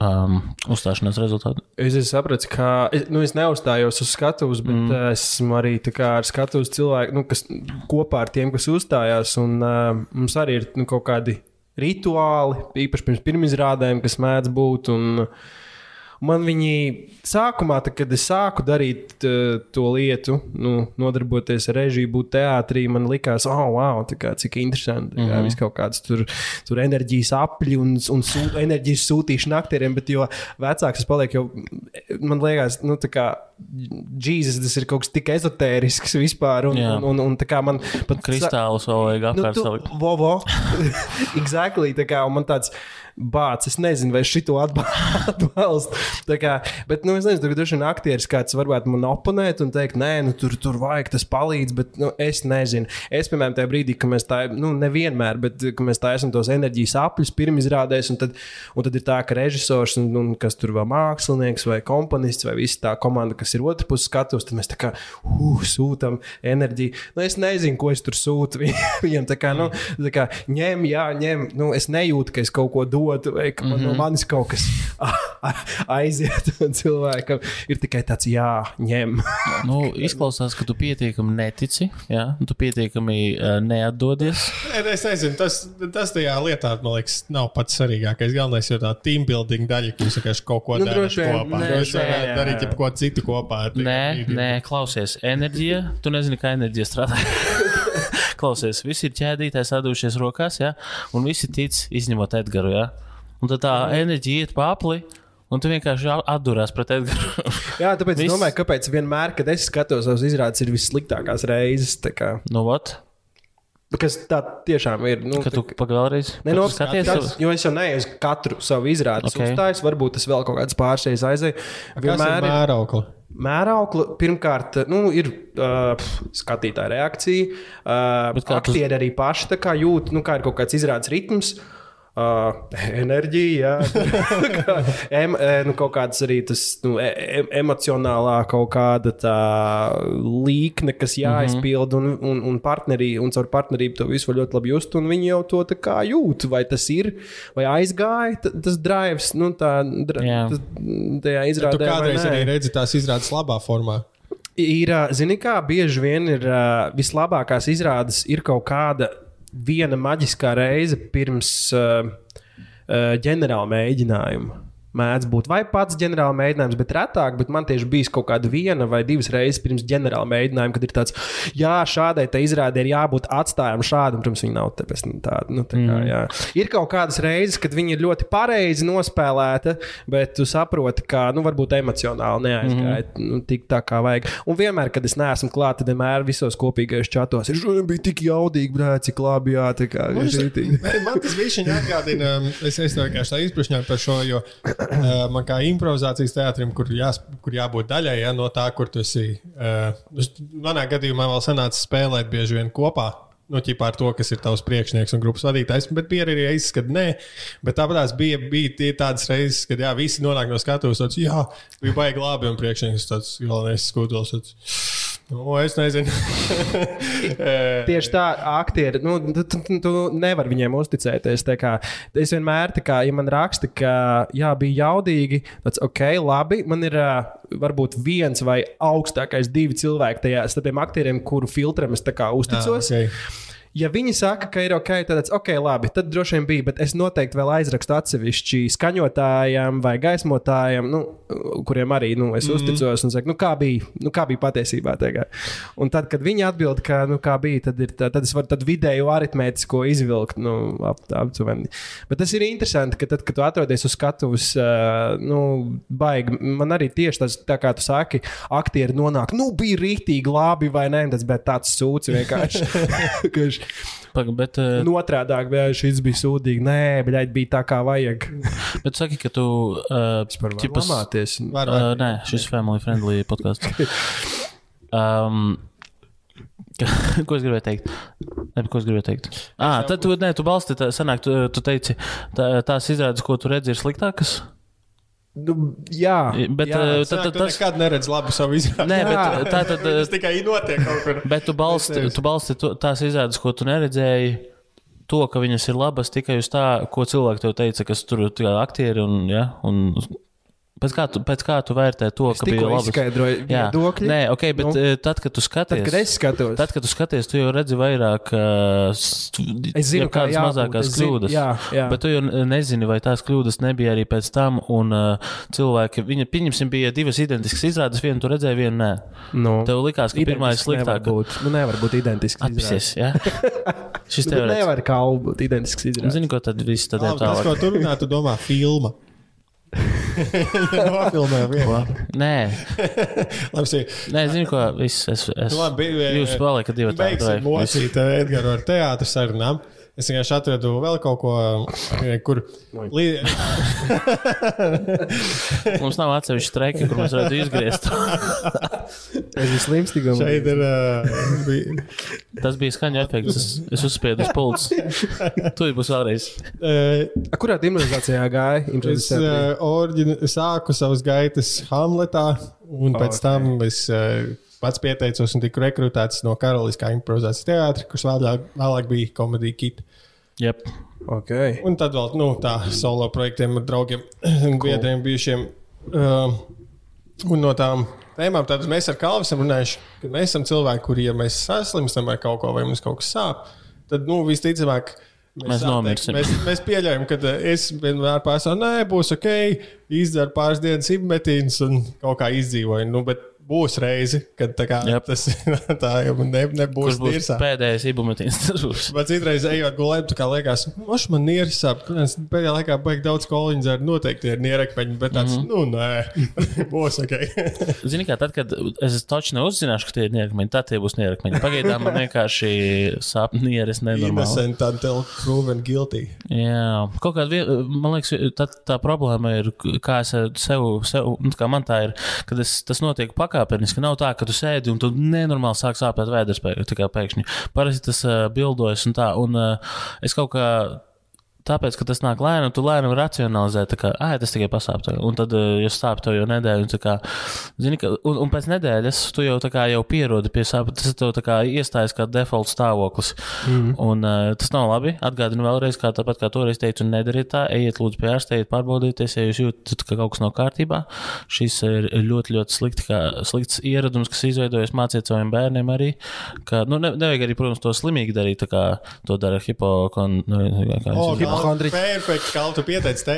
um, uzstāšanās rezultātu. Es sapratu, ka es, nu, es neuzstājos uz skatuves, bet mm. esmu arī ar skatuves cilvēku, nu, kas kopā ar tiem, kas uzstājās. Un, uh, mums arī ir nu, kaut kādi rituāli, īpaši pirms pirmizrādēm, kas mēdz būt. Un, Man viņi sākumā, tā, kad es sāku darīt uh, to lietu, nu, nodarboties ar režiju, būt teātrī, man likās, oh, wow, kā, cik interesanti. Mm -hmm. Viss kaut kāds tur, tur enerģijas apli un, un sūt, enerģijas sūtīšana aktieriem, bet jo vecāks es palieku, jo man liekas, nu, tā kā. Jēzus, tas ir kaut kas tik ezotērisks vispār. Un, un, un, un tā kā man pat Kristālus vēl vajag Nu, apkārt tu, salikt. vo, vo. exactly, tā kā un man tāds bācis, es nezinu, vai šito atba- atbalstu. Tā Kā, bet, nu, es nezinu, tur droši vien aktieris kāds varētu man oponēt un teikt, nē, nu, tur, tur vajag, tas palīdz, bet nu, es nezinu. Es, piemēram, tajā brīdī, kad mēs tā, nu, nevienmēr, bet kad mēs taisām tos enerģijas apļus pirmizrādēs, un tad, un tad ir tā, ka režisors un, un kas tur vēl mākslinieks vai komponists vai visa tā komanda, kas ir otrā pusē skatus, tad mēs tā kā uh, sūtām enerģiju. Nu, es nezinu, ko es tur sūtu viņ- viņam. Tā kā, nu, tā kā ņem, jā, ņem. Nu, es nejūtu, ka es kaut ko dodu, vai ka man, mm -hmm. no manis kaut kas. Aiziet, un cilvēkam ir tikai tāds, jā, ņem. Nu, izklausās, ka tu pietiekami netici, jā, un tu pietiekami uh, neatdodies. Es nezinu, tas, tas tajā lietā, man liekas, nav pats svarīgākais. Galvenais ir tā team building daļa, ka jūs vienkārši kaut ko Nu, vien, kopā. nē, Jūs varat darīt jebko citu kopā. Tikai Nē, nē, klausies, enerģija. Tu nezini, kā enerģija strādā. klausies, visi ir ķēdītāji sadūrušies rokās, jā, un visi tic, izņemot Edgars. Jā. Un tad tā enerģija iet pāri. Un tu vienkārši atdurās pret Edgars. Jā, tāpēc Viss... es domāju, kāpēc vienmēr, kad es skatos uz izrādes, ir vissliktākās reizes. nu, vat, kas tā tiešām ir. Nu, kad tu no, tu skaties, skaties, jo es jau neju uz katru savu izrādi Ok. okay. uzstājos, varbūt tas vēl kaut kāds pārsteigts aizēja. Kas ir mēraukli? Mēraukla pirmkārt nu, ir uh, skatītāja reakcija. Uh, kā tu- aktieri arī paši jūt, nu, kā ir kaut kāds izrādes ritms. Uh, enerģija, jā. Kā em, nu, kaut kāds arī tas nu, e, e, emocionālā kaut kāda tā līkne, kas jāizpild, un, un, un, partnerī, un caur partnerību to visu ļoti labi just, un viņi jau to tā kā jūt, vai tas ir, vai aizgāja tas drives, nu, tā, dra, Jā. tas, tajā Tu izrādē. vai kādreiz nē. arī redzi tās izrādes labā formā. Ir, zini, kā bieži vien ir vislabākās izrādes, ir kaut kāda viena maģiskā reize pirms uh, uh, ģenerāla mēģinājuma. Mēdz būt vai pats ģenerāla mēģinājums, bet retāk, bet man tieši bija kaut kāda viena vai divas reizes pirms ģenerāla mēģinājuma, kad ir tāds, jā, šādai te izrādē ir jābūt atstājumam šādam, protams, viņi nav tāpēc nu, tādi. Nu, tā kā, jā. ir kaut kādas reizes, kad viņi ir ļoti pareizi nospēlēta, bet tu saproti, ka, nu, varbūt emocionāli neaizgāja mm. nu, tik tā kā vajag. Un vienmēr, kad es neesmu klāt, tad vienmēr visos kopīgajos čatos ir, šodien bija tik jaudīgi, brāl, cik labi, jā, tā kā žēlīgi. Man tas bija viņa atgādina, um, es, es tev vienkārši tā izprušņāju par šo, jo man kā improvizācijas teātrim, kur, jās, kur jābūt daļai ja, no tā, kur tu esi. Es- manā gadījumā vēl sanāca spēlēt bieži vien kopā. Nu, ķipā ar to, kas ir tavs priekšnieks un grupas vadītājs, bet bija arī reizes, kad nē. Bet tāpēc bija, bija tādas reizes, kad jā, visi nonāk no skatuves, tāds, jā, bija baigi labi, un priekšnieks tāds galvenais skūtos. Tāds, nu, es nezinu. Tieši tā, aktieri, nu, tu, tu, tu, nevari viņiem uzticēties. Kā, es vienmēr, kā, ja man raksta, ka jā, bija jaudīgi, tad ok, labi. Man ir varbūt viens vai augstākais divi cilvēki tajā starp tiem aktieriem, kuru filtram es uzticos. Jā, ok. Ja viņi saka, ka ir ok, tad tas ok, labi, tad droši vien bija. Bet es noteikti vēl aizrakstu atsevišķi skaņotājiem vai gaismotājiem, nu, kuriem arī nu, es mm. uzticos un saku, nu, kā bija, nu, kā bija patiesībā. Tagad. Un tad, kad viņi atbild, ka nu, kā bija, tad, ir, tā, tad es varu tad vidēju aritmētisko izvilkt. Nu, ap, aptuveni. Bet tas ir interesanti, ka tad, kad tu atrodies uz skatuves, uh, nu, baigi. Man arī tieši tas, tā kā tu saki, aktieri nonāk, nu, bija rīktīgi labi vai nē, tas bija tāds sūds vienkārši. Ka Paga, bet, uh, Nu, otrādāk, bet šis bija sūdīgi. Nē, bet bija tā, kā vajag. bet saki, ka tu. Uh, ķipas- Pamāties. Var, var. Uh, nē, šis family friendly podkāsts. Um, ko es gribēju teikt? Ne, ko es gribēju teikt? Ah, tad tu, ne, tu balsti, tā, sanāk, tu, tu teici, tā, tās izrādes, ko tu redzi, ir sliktākas. Nu, jā, Bet, jā. uh, Tad, tad, tas. nekad neredz labi savu izrādi. Nē, bet tā tad. Tas tikai notiek kaut kur. Bet tu balsti, tu balsti to, tās izrādes, ko tu neredzēji. To, ka viņas ir labas tikai uz tā, ko cilvēki tev teica, kas tur ir aktieri un, ja, un Pēc kā, tu, pēc kā tu vērtē to, ka bija labi? izskaidroju viedokļi. Nē, ok, bet Nu. nu, tad, kad tu skaties, Tad, kad es skatos, Tad, kad tu skaties, tu jau redzi vairāk, uh, Es zinu, kā kādas jābūt, mazākās es zinu- kļūdas. jā, jā. Bet tu jau nezini, vai tās kļūdas nebija arī pēc tam. Un uh, cilvēki, viņa, pieņemsim, bija divas identiskas izrādes, vienu tu redzēji, vienu nē. nu, Tev likās, ka pirmā ir sliktāka. būt. Nu, nevar būt identisks. Atpisies, jā. Šis Nu, tev ir. nevar kā būt identisks izrādes. Zini, ko tad viss tad ir Labi, tas, ko tālāk? tu runā, tu domā filma. Nofilmē vienu. Nē, Labi, nē, zini, ko viss. Es, es, labi, jūs paliekat divi tādi. Beigsim mocīt Edgars ar teātru sarunām. Es vienkārši atradu vēl kaut ko, eh, kur. Lī... Mums nav atsevišķa streika, kur mēs varētu izgriezt. Es esmu slims, tikai Šeit ir. Uh, bija, Tas bija skaņa efekts. Es, es uzspiedu uz pulsa. Tu būs vēlreiz. uh, Kurā improvizācijā gāja? es uh, orģin, sāku savas gaitas Hamletā, un pēc Ok. tam es uh, pats pieteicos un tiku rekrutēts no Karaliskā improvizācijas teātra, kurš vēlāk, vēlāk bija komēdija kita. Yep. Okay. Un tad vēl nu, tā solo projektiem ar draugiem, biedriem bijušiem. Uh, un no tām tēmām tad mēs ar Kalvu esam runājuši, ka mēs esam cilvēki, kuri, ja mēs saslimstam vai kaut ko, vai mums kaut kas sāp, tad nu, visticamāk. Mēs tā nomirsim. Mēs, mēs pieļaujam, ka uh, es vienmēr pārstāvu, nē, būs ok, izdzeru pāris dienas ibumetīnas un kaut kā izdzīvoju. Nu, bet būs reize, kad tā kā, Jep. tas tā jau ne, nebūs Kurš būs pēdējais ibumetīns? Tas būs. Bet citreiz, ejot gulēt, tā kā liekas, moš man nieris sāp. Pēdējā laikā baigi daudz koliņu dzēru, noteikti ir nierekmeņi, bet tāds, mm -hmm. nu, nē, būs ok. Zini, kā tad, kad es taču neuzzināšu, ka tie ir nierakmeņi, tad tie būs nierakmeņi. Pagaidām man vienkārši sāp nieres nenormāli. Innocent until proven guilty. Jā, kaut kāda man liekas, tā, tā problēma ir, kā es ar sev, sev nu, kā man tā ir, kad es, tas notiek pakāpeniski. Nav tā, ka tu sēdi un tu nenormāli sāk sāpēt vēders pēkšņi. Parasti tas uh, bildojas un tā, un uh, es kaut kā. Tāpēc, ka tas nāk lēnām, tu lēnām racionalizē, tā kā, ah, tas tikai pasāp. tā. Un tad, uh, ja sāp tev jau nedēļu, un, kā, zini, ka, un, un pēc nedēļas tu jau, kā, jau pierodi pie sāpēm, tas tev kā iestājas kā default stāvoklis. Mm. Un uh, tas nav labi. Atgādinu vēlreiz, kā tāpat kā toreiz teicu, nedariet tā, ejiet lūdzu pie ārsta, ejiet pārbaudieties, ja jūs jūtat, ka kaut kas nav kārtībā. Šis ir ļoti, ļoti slikti, kā, slikts ieradums, kas izveidojas māciet saviem bērniem arī. Ka, nu, ne, nevajag arī, protams, to slimīgi darīt, kā to dara hipokon. Hipohondriķi. Perfekti, kā tu pieteici. Te.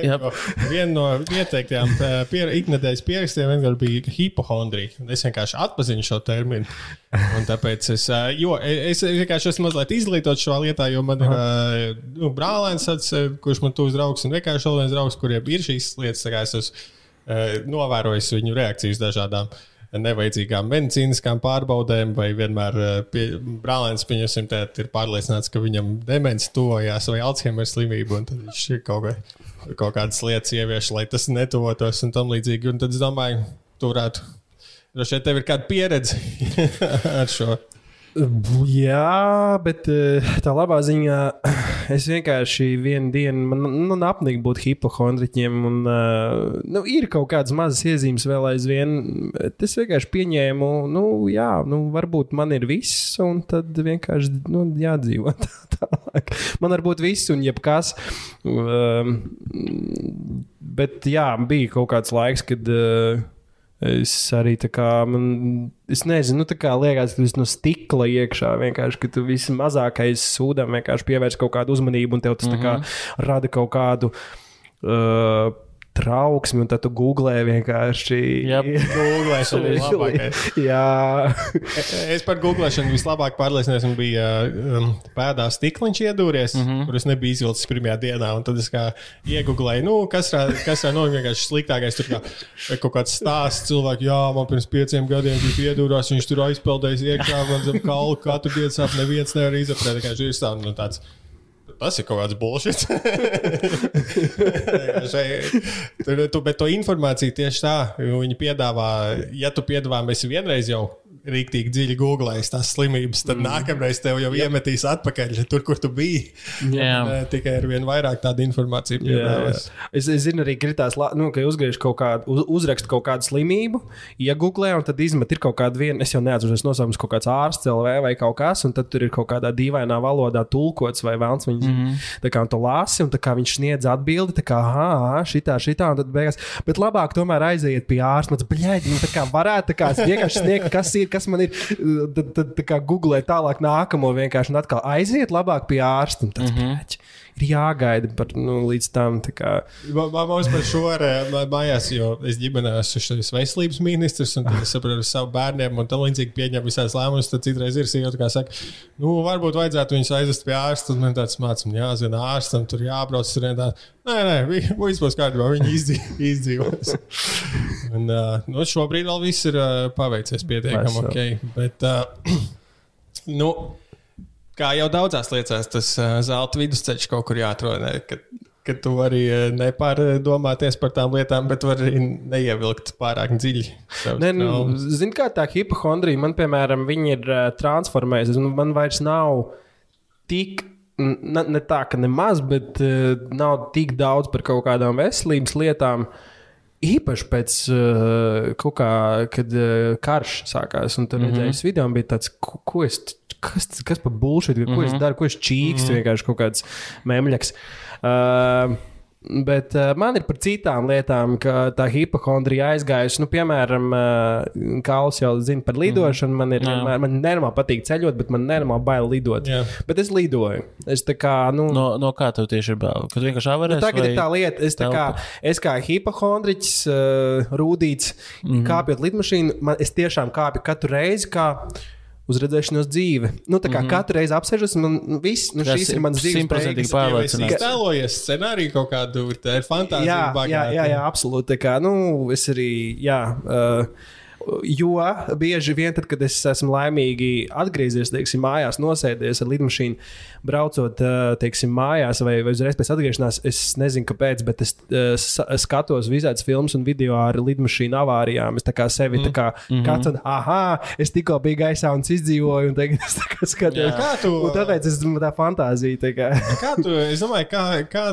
Viena no ieteiktajām tā, pier, iknedēļas pierakstiem vienkārši bija hipohondrija. Es vienkārši atpazinu šo terminu. Un tāpēc es, ā, jo, es, es vienkārši esmu mazliet izglītots šajā lietā, jo man ir ā, nu, brālēns, ā, kurš man tūs draugs, un vienkārši vēl viens draugs, kuriem ir šīs lietas. Es esmu novērojis viņu reakcijas dažādām nevajadzīgām medicīniskām pārbaudēm, vai vienmēr ā, pie, brālēns pieņemsim, ir pārliecināts, ka viņam demence tuvojās vai Alzheimer slimība, un tad viņš kaut, vai, kaut kādas lietas ievieš, lai tas netuvotos un tam līdzīgi. Un tad es domāju, tu varētu. Droši vien tev ir kāda pieredze ar šo. Jā, bet eh, tā labā ziņā es vienkārši vienu dienu man nu, apnika būt hipohondriķiem. Un, uh, nu, ir kaut kādas mazas iezīmes vēl aizvien. Es vienkārši pieņēmu, nu, jā, nu, varbūt man ir viss, un tad vienkārši nu, jādzīvo tā tālāk. Man var būt viss un jebkas. Um, bet jā, bija kaut kāds laiks, kad. Uh, Es arī tā kā, man, es nezinu, nu, tā kā liekas, ka tas no stikla iekšā vienkārši, ka tu vismazākais sūdam vienkārši pievērš kaut kādu uzmanību, un tev tas mm -hmm. kā rada kaut kādu. Uh, Trauksmi, un tad tu googlē vienkārši. Jep. Googlēšana ir labākais. Jā, Es par googlēšanu vislabāk pārliecinājos, un bija um, pēdā stikliņš iedūries, mm -hmm. kurus nebija izvilcis pirmajā dienā. Un tad es kā iegūlēju, nu, kas ir ir no vienkārši sliktākais. Tur kā vai kaut kāds stāsts cilvēks, jā, man pirms pieciem gadiem bija iedūrās, viņš tur aizpeldējis iekšā, man zem kaulu katru dienu sāp, neviens nevar izapturēt. Tā kā šis tā, nu, tāds. Tas ir kaut kāds bullshit. Tur, tu, bet to informāciju tieši tā, viņi piedāvā, ja tu piedāvā, mēs vienreiz jau rīktīgi dziļi googlējis tās slimības, tad mm. nākamreiz tev jau yep. iemetīs atpakaļ tur, kur tu biji. Jā. Un, eh, tikai ar vien vairāk tādu informāciju piedāvās. Es, es zinu, arī kritās, nu, ka uzgriež kaut kādu, uz, uzrakst kaut kādu slimību, iegūlē, un tad izmet ir kaut kāda viena, es jau neatceros nosaukums, kaut kāds ārsts LV vai kaut kas, un tad tur ir kaut kādā dīvainā valodā tulkots vai vēlns viņas. Mm -hmm. Tā kā tu lasi, un tā kā viņš sniedz atbildi, tā kā, ah, šitā, šitā, un tad beigās. Bet labāk tomēr aiziet pie ārsta, un bļaigi, nu, tā kā varētu, tā kā vienkārši sniegt, kas ir, kas man ir, tad, tad tā kā googlēt tālāk nākamo vienkārši, un atkal aiziet labāk pie ārsta, tas, mm -hmm. Ir jāgaida par, nu, līdz tam, kā. Mums par šo ar mā- mājās, jo es ģimenē esmu veselības ministrs, un tad es saprotu saviem bērniem, un tam līdzīgi pieņem visādas lēmumus. Tad citreiz ir sīkāk, kā saka, nu, varbūt vajadzētu viņus aizvest pie ārsta, un man tāds mācām, jāzina ārstam, tur jābrauc tur. Nē, nē, vi- viss būs kārtībā, viņi izdzīv- izdzīvos. Un, uh, nu, šobrīd vēl viss ir uh, paveicies pietiekami ok. Bet, uh, nu, kā jau daudzās lietās, tas uh, zelta vidusceļš kaut kur jāatrod. Ne? Kad, kad tu vari uh, nepārdomāties par tām lietām, bet vari neievilkt pārāk dziļi. Nē, nu, zini, kā tā hipohondrija, man, piemēram, ir uh, transformējusies. Man vairs nav tik. Ne, ne tā, ka nemaz, bet uh, nav tik daudz par kaut kādām veselības lietām. Īpaši pēc uh, kaut kā, kad uh, karš sākās, un tur mm Mhm. -hmm. redzēju video, bija tāds, ko, ko es, kas, kas par bullshit, ko mm Mhm. -hmm. es daru, ko es čīkstu, mm -hmm. vienkārši kaut kāds memļaks. Uh, Bet uh, man ir par citām lietām, ka tā hipohondrija aizgājusi. Nu, piemēram, uh, Kāls jau zina par lidošanu. Man ir vienmēr, man nenormāli patīk ceļot, bet man nenormāli bail lidot. Jā. Bet es lidoju. Es kā, nu, No, no kā tev tieši ir bail? Kad vienkārši Nu, avarēs? tagad vai... ir tā lieta, es, tā kā, es kā hipohondriķis, uh, rūtīts, mm Mhm. -hmm. kāpjot lidmašīnu, man, es tiešām kāpju katru reizi. Kā, Uz redzēšanos dzīve. Nu, tā kā mm -hmm. katru reizi apsēžos, man viss, nu, šīs ir mans dzīves simtprocentīgi beigas. pār- Ja es iztēlojos scenāriju kaut kādu, tā ir fantāzija. Jā, jā, bagāta. jā, jā, absolūti. Tā Kā, nu, es arī, jā, uh, jo bieži vien, tad, kad es esmu laimīgi atgriezies teiksim, mājās, nosēdies ar lidmašīnu, braucot teiksim, mājās vai, vai uzreiz pēc atgriešanās, es nezinu, kāpēc, bet es skatos visādas filmas un video ar lidmašīnu avārijām. Es kā sevi mm. tā kā mm -hmm. kāds, un, ah, es tikko biju gaisā un izdzīvoju, un tagad es skatos. Kā tu- Un tāpēc es tā fantāzija. Tā kā, Kā tu, es domāju, kā, kā,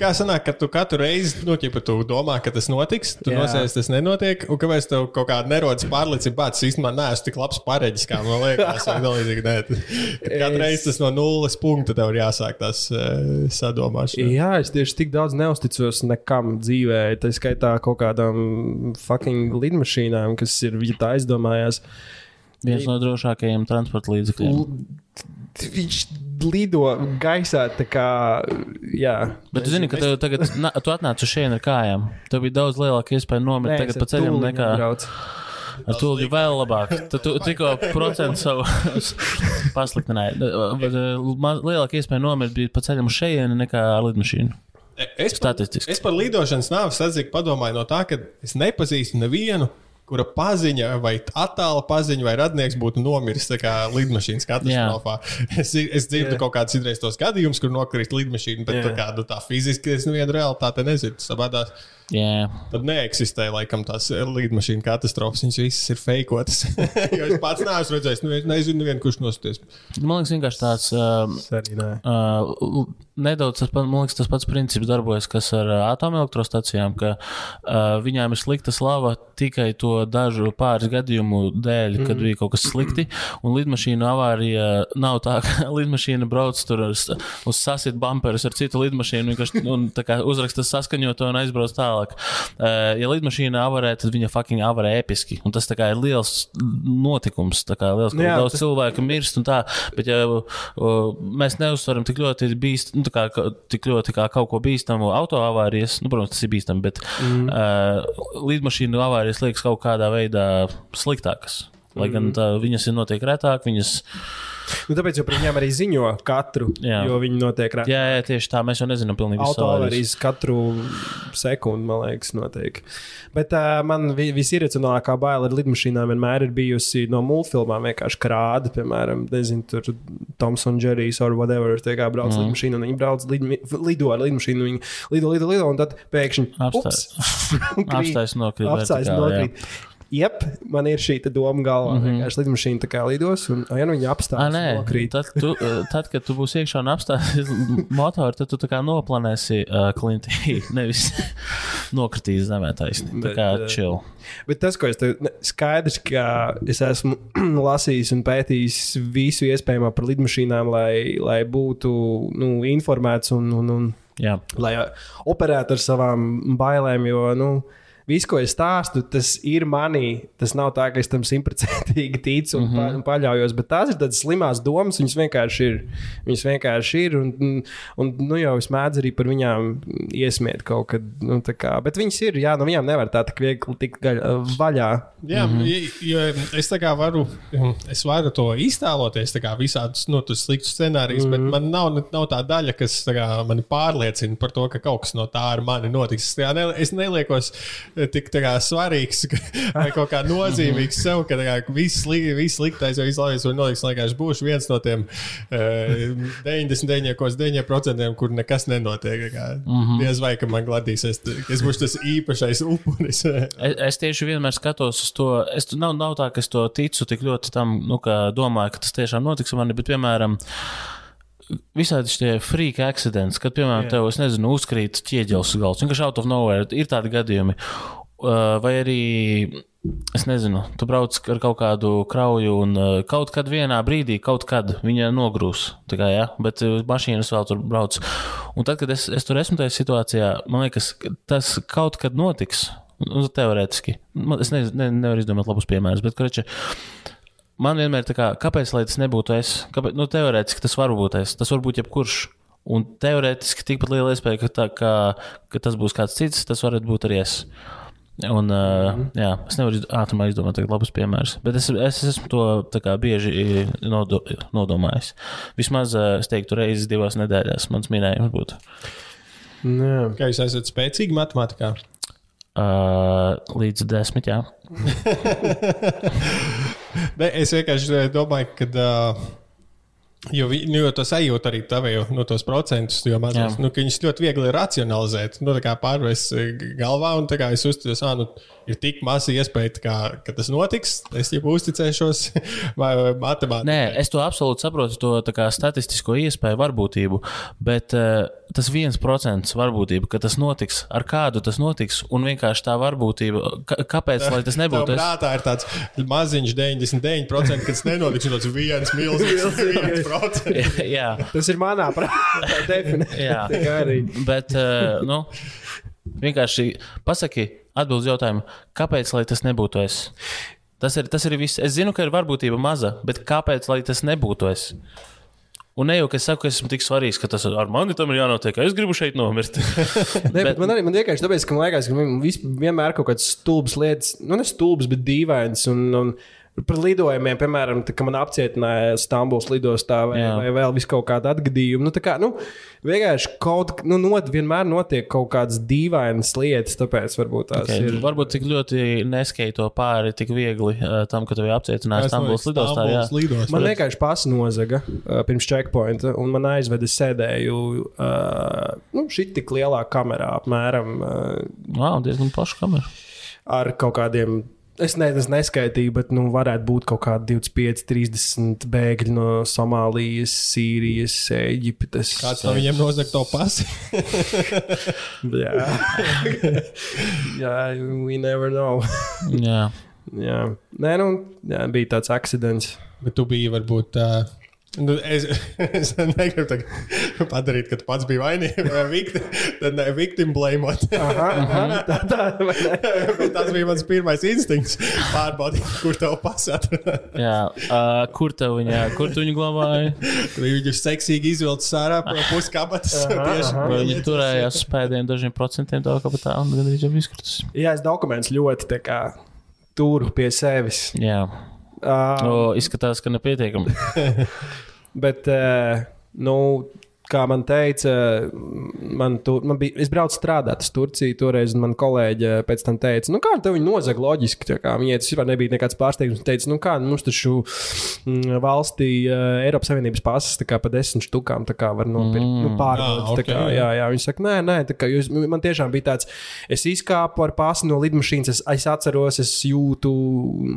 kā sanāk, ka tu katru reizi, nu, ja tu domā, ka tas notiks, tu nosēsi, tas nenotiek, un kāpēc tev kaut kāda nerodas pārliecība, pats īstenībā neesmu tik labs pareģis, kā man liekas, vai nelīdzīgi, nē. Kad Katru Es- reizi tas no nulles punkta tev ir jāsāk tas uh, sadomāšana. Jā, es tieši tik daudz neusticos nekam dzīvē. Tā skaitā kaut kādām fucking lidmašīnām, kas ir, ja tā aizdomājās. Viens no drošākajiem transporta līdzekļiem. Viņš lido gaisā, tā kā. Jā, Bet tu zini, ka tev tagad, na, tu atnāci šeit ar kājām. Tev bija daudz lielāka iespēja nomirt Nē, tagad pa ceļam nekā brauc. ar to jau vēl labāk. Tad tu tikko procentu savu pasliktināji. Uh, maz- Lielāka iespēja nomirt bija pa ceļam uz šejienu nekā ar lidmašīnu. Es par, Statistiski. es par lidošanas nāves atzīku padomāju no tā, ka es nepazīstu nevienu, kura paziņa vai attāla paziņa vai radnieks būtu nomiris lidmašīnas katastrofā. Es, es dzirdu Jā. kaut kādus citreiz tos gadījumus, kur nokrīt lidmašīna, bet Jā. tā, kā, nu, tā fiziski es nevienu realitāti nezinu. Savādāk Jā, tad neeksistē laikam tās lidmašīna katastrofas. Viņas visas ir feikotas. jo es pats neesmu redzējis, nu, es nezinu, nevienu, kurš nosties. man liekas, vienkārši tāds. Uh, nē. Uh, nedaudz tas, man liekas, tas pats princips darbojas, kas ar uh, atomelektrostacijām, ka uh, viņām ir slikta slava tikai to dažu pāris gadījumu dēļ, kad Mhm. bija kaut kas slikti. Un lidmašīnu avārija nav tā, ka lidmašīna brauc tur uz, uz sasit bumperus ar citu lidmašīnu, vienkārši un, tā kā uzraksta saskaņoto un aizbrauc tālāk. Uh, ja lidmašīna avarē, tad viņa fucking avarē episki. Un tas kā ir liels notikums, kā liels, Nu jā, ka daudz tas- cilvēku mirst un tā. Bet ja uh, mēs neuzsveram tik ļoti bīst, nu, kā, ka- tik ļoti kā kaut ko bīstamu autoavārijas, nu, protams, tas ir bīstami, bet mm. uh, lidmašīnu avārijas liekas kaut kādā veidā sliktākas. Lai gan tā, viņas ir notiek retāk, viņas. Nu, tāpēc jau par viņiem arī ziņo katru, Jā. jo viņi notiek rēt. Jā, jā, tieši tā, mēs jau nezinām pilnīgi visu. Autoavārijas katru sekundi, man liekas, notiek. Bet uh, man vi visirracionālākā baila ar lidmašīnām vienmēr ir bijusi no multfilmām. Vienkārši krāda, piemēram, nezinu, tur Toms un Džerijs vai whatever. Tie kā brauc mm. lidmašīna, un viņi brauc lidmi, lido ar lidmašīnu, viņi lido, lido, lido, un tad pēkšņi Apstājas. nokrīt Apstājas nokrīt. Jep, man ir šī doma galvā. Mm -hmm. Vienkārši lidmašīna tā kā lidos, un ja nu nē, nokrīt. tad, tu, tad, kad tu būsi iekšā un apstāsies motoru, tad tu tā kā noplanēsi uh, klintī, nevis nokritīs zemē taisni. Tā kā chill. Bet tas, ko es tev skaidrs, ka es esmu lasījis un pētījis visu iespējamo par lidmašīnām, lai, lai būtu nu, informēts un, un, un Jā. lai operētu ar savām bailēm. Jo, nu, Viss, ko es stāstu, tas ir manī. Tas nav tā, ka es tam simtprocentīgi ticu un, mm -hmm. pa, un paļaujos, bet tās ir tādas slimās domas. Viņas vienkārši ir. Viņas vienkārši ir un, un, un nu, jau es mēdzu arī par viņām iesmiet kaut kad. Nu, tā kā, bet viņas ir, jā, no viņām nevar tā tik viegli tikt vaļā. Jā, mm -hmm. jo es tā kā varu, es varu to iztēloties, tā kā visādus nu, tus sliktus scenārijus, mm -hmm. bet man nav, nav tā daļa, kas tā kā, mani pārliecina par to, ka kaut kas no tā ar mani notiks. Es, tā ne, es neliekos tik tā kā, svarīgs vai kaut kā nozīmīgs sev, ka tā kā, viss, sli, viss sliktais vai viss labais var kā es būšu viens no tiem uh, 99,9%, kur nekas nenotiek. Kā, mm -hmm. Diez vai, ka man gladīsies, es būšu tas īpašais upuris. Es, es tieši vienmēr skatos uz to. Es tu- nav, nav tā, ka es to ticu tik ļoti tam, nu, ka domāju, ka tas tiešām notiks ar mani, bet, piemēram, visādi šie freak accidents, kad, piemēram, Jā. tev, es nezinu, uzkrīt ķieģelis uz galvas. Vienkārši out of nowhere ir tādi gadījumi. Uh, Vai arī, es nezinu, tu brauc ar kaut kādu krauju un uh, kaut kad vienā brīdī, kaut kad viņa nogrūs. Kā, ja? Bet uh, mašīnas vēl tur brauc. Un tad, kad es, es tur esmu tajā situācijā, man liekas, ka tas kaut kad notiks. Nu, teorētiski. Es ne, ne, nevaru izdomāt labus piemērus, bet, koreči, Man vienmēr ir tā, kā, kāpēc lai tas nebūtu es? Kāpēc, nu, teorētiski tas var būt es, tas var būt jebkurš. Un teorētiski tikpat liela iespēja, ka, tā, ka, ka tas būs kāds cits, tas varētu būt arī es. Un, uh, jā, es nevaru ātrumā izdomāt tagad labus piemērus, bet es, es esmu to kā, bieži nodo, nodomājis. Vismaz uh, es teiktu, reizes divās nedēļās mans minējums būtu. Jā. Kā jūs esat spēcīgi matemātikā? Uh, līdz desmit. Ne, es vienkārši eh, domāju, ka. Uh, Jo, vi- nu, jo tas sajūt arī tavēju no tos procentus, jo Jā. nu, ka viņus ļoti viegli racionalizēt. Nu, tā kā pārvest eh, galvā, un tā kā es uzticos, ah, nu, ir tik maza iespēja, tā kā, ka tas notiks. Es jau uzticēšos vai matemātikā. Nē, es to absolūti saprotu, to tā kā statistisko iespēju, varbūtību, bet uh, tas viens procents varbūtība, ka tas notiks, ar kādu tas notiks, un vienkārši tā varbūtība, kāpēc lai tas nebūtu? Es, prātā ir tāds maziņš 99%, kad tas nenotiks, un tāds viens milzīgs 1%. jā, Tas ir manā prātā. definē- Jā. Tā arī. bet uh, nu, vienkārši pasaki atbildus jautājumu, kāpēc lai tas nebūtu es? Tas ir, tas ir viss. Es zinu, ka ir varbūtība maza, bet kāpēc lai tas nebūtu es? Un ne jau, ka es saku, ka esmu tik svarīgs, ka tas ar mani tam ir jānotiek, ka es gribu šeit nomirt. Ne, bet man arī man vienkārši tāpēc, ka man liekas, ka man vienmēr kaut kādas stulbas lietas, nu, ne stulbas, bet dīvainas. Un, un par lidojumiem, piemēram, tā, ka man apcietināja Stambuls lidostā vai, Jā. vai vēl kaut kāda atgadījuma. Nu, tā kā, nu, vienkārši kaut kā, nu, not, vienmēr notiek kaut kādas dīvainas lietas, tāpēc varbūt tās Okay. ir. Varbūt tik ļoti neskaito pāri tik viegli uh, tam, ka tev ir apcietināts Stambuls lidostā. Jā. lidostā. Man vienkārši pasi nozaga uh, pirms checkpointa, un man aizveda sēdēju uh, nu, šī tik lielā kamerā, apmēram uh, Wow, diezgan plaša kamera. ar kaut kādiem. Es ne, es neskaitīju, bet nu, varētu būt kaut kādi 25, 30 bēgļi no Somālijas, Sīrijas, Eģiptes. Kāds no viņiem nozag to pasi? Jā, jā, we never know. Jā. jā. Nē, nu, jā, bija tāds akcidents. Bet tu biji varbūt. Uh, Nu, es, es negribu padarīt, ka pats biji vainīgs. Victim, tad ne victim aha, tā, tā, tas bija mans pirmais instinkts. Pārbaudīt, kur tev pasāt. Jā. Uh, kur tev viņa, kur tu viņu glabāji? Viņu seksīgi izvilcis ārā puskabatas. Viņi turējās uz pēdējiem dažiem procentiem tā kā tā, un gandrīz jau izkritus. Jā, es dokumentus ļoti tā kā, turu pie sevis. Jā. Uh, O, izskatās, ka nepietiekami. Bet, uh, nu, kā man teica, man tur, man bija, es braucu strādāt uz Turciju toreiz, un man kolēģi pēc tam teica, nu, kā tev viņi nozaga loģiski. kā Viņai tas vispār nebija nekāds pārsteigums. Viņa teica, nu, kā mums taču mm, valstī Eiropas Savienības pasas kā pa desmit štukām kā var nopirkt, mm. nu, pārbaudīt. Ah, tā kā, jā, jā, viņi saka, nē, nē, tā kā jūs, man tiešām bija tāds, es izkāpu ar pasu no lidmašīnas, es, es atceros, es jūtu,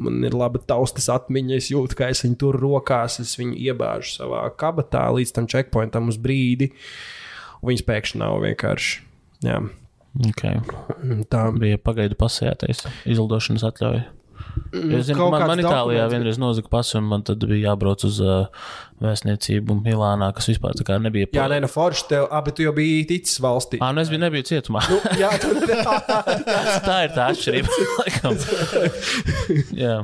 man ir laba taustas atmiņa, es jūtu, ka es viņu tur rokās, es viņu iebāžu savā kabatā līdz tam checkpointam uz brīdi. Un Viņas pēkšņi nav vienkārši. Jā, Okay. tā Bija pagaidu pasētais izlidošanas atļauja. Es zinu, Kaut man, man Itālijā vienreiz nozaga pasu, un man tad bija jābrauc uz uh, vēstniecību Milānā, kas vispār tā kā nebija. Jā, nē, no forša tev, abi tu jau biji ticis valstī. Ah, nu es biju, nebiju cietumā. Nu, jā, tu, tā ir tā atšķirība. laikam. jā.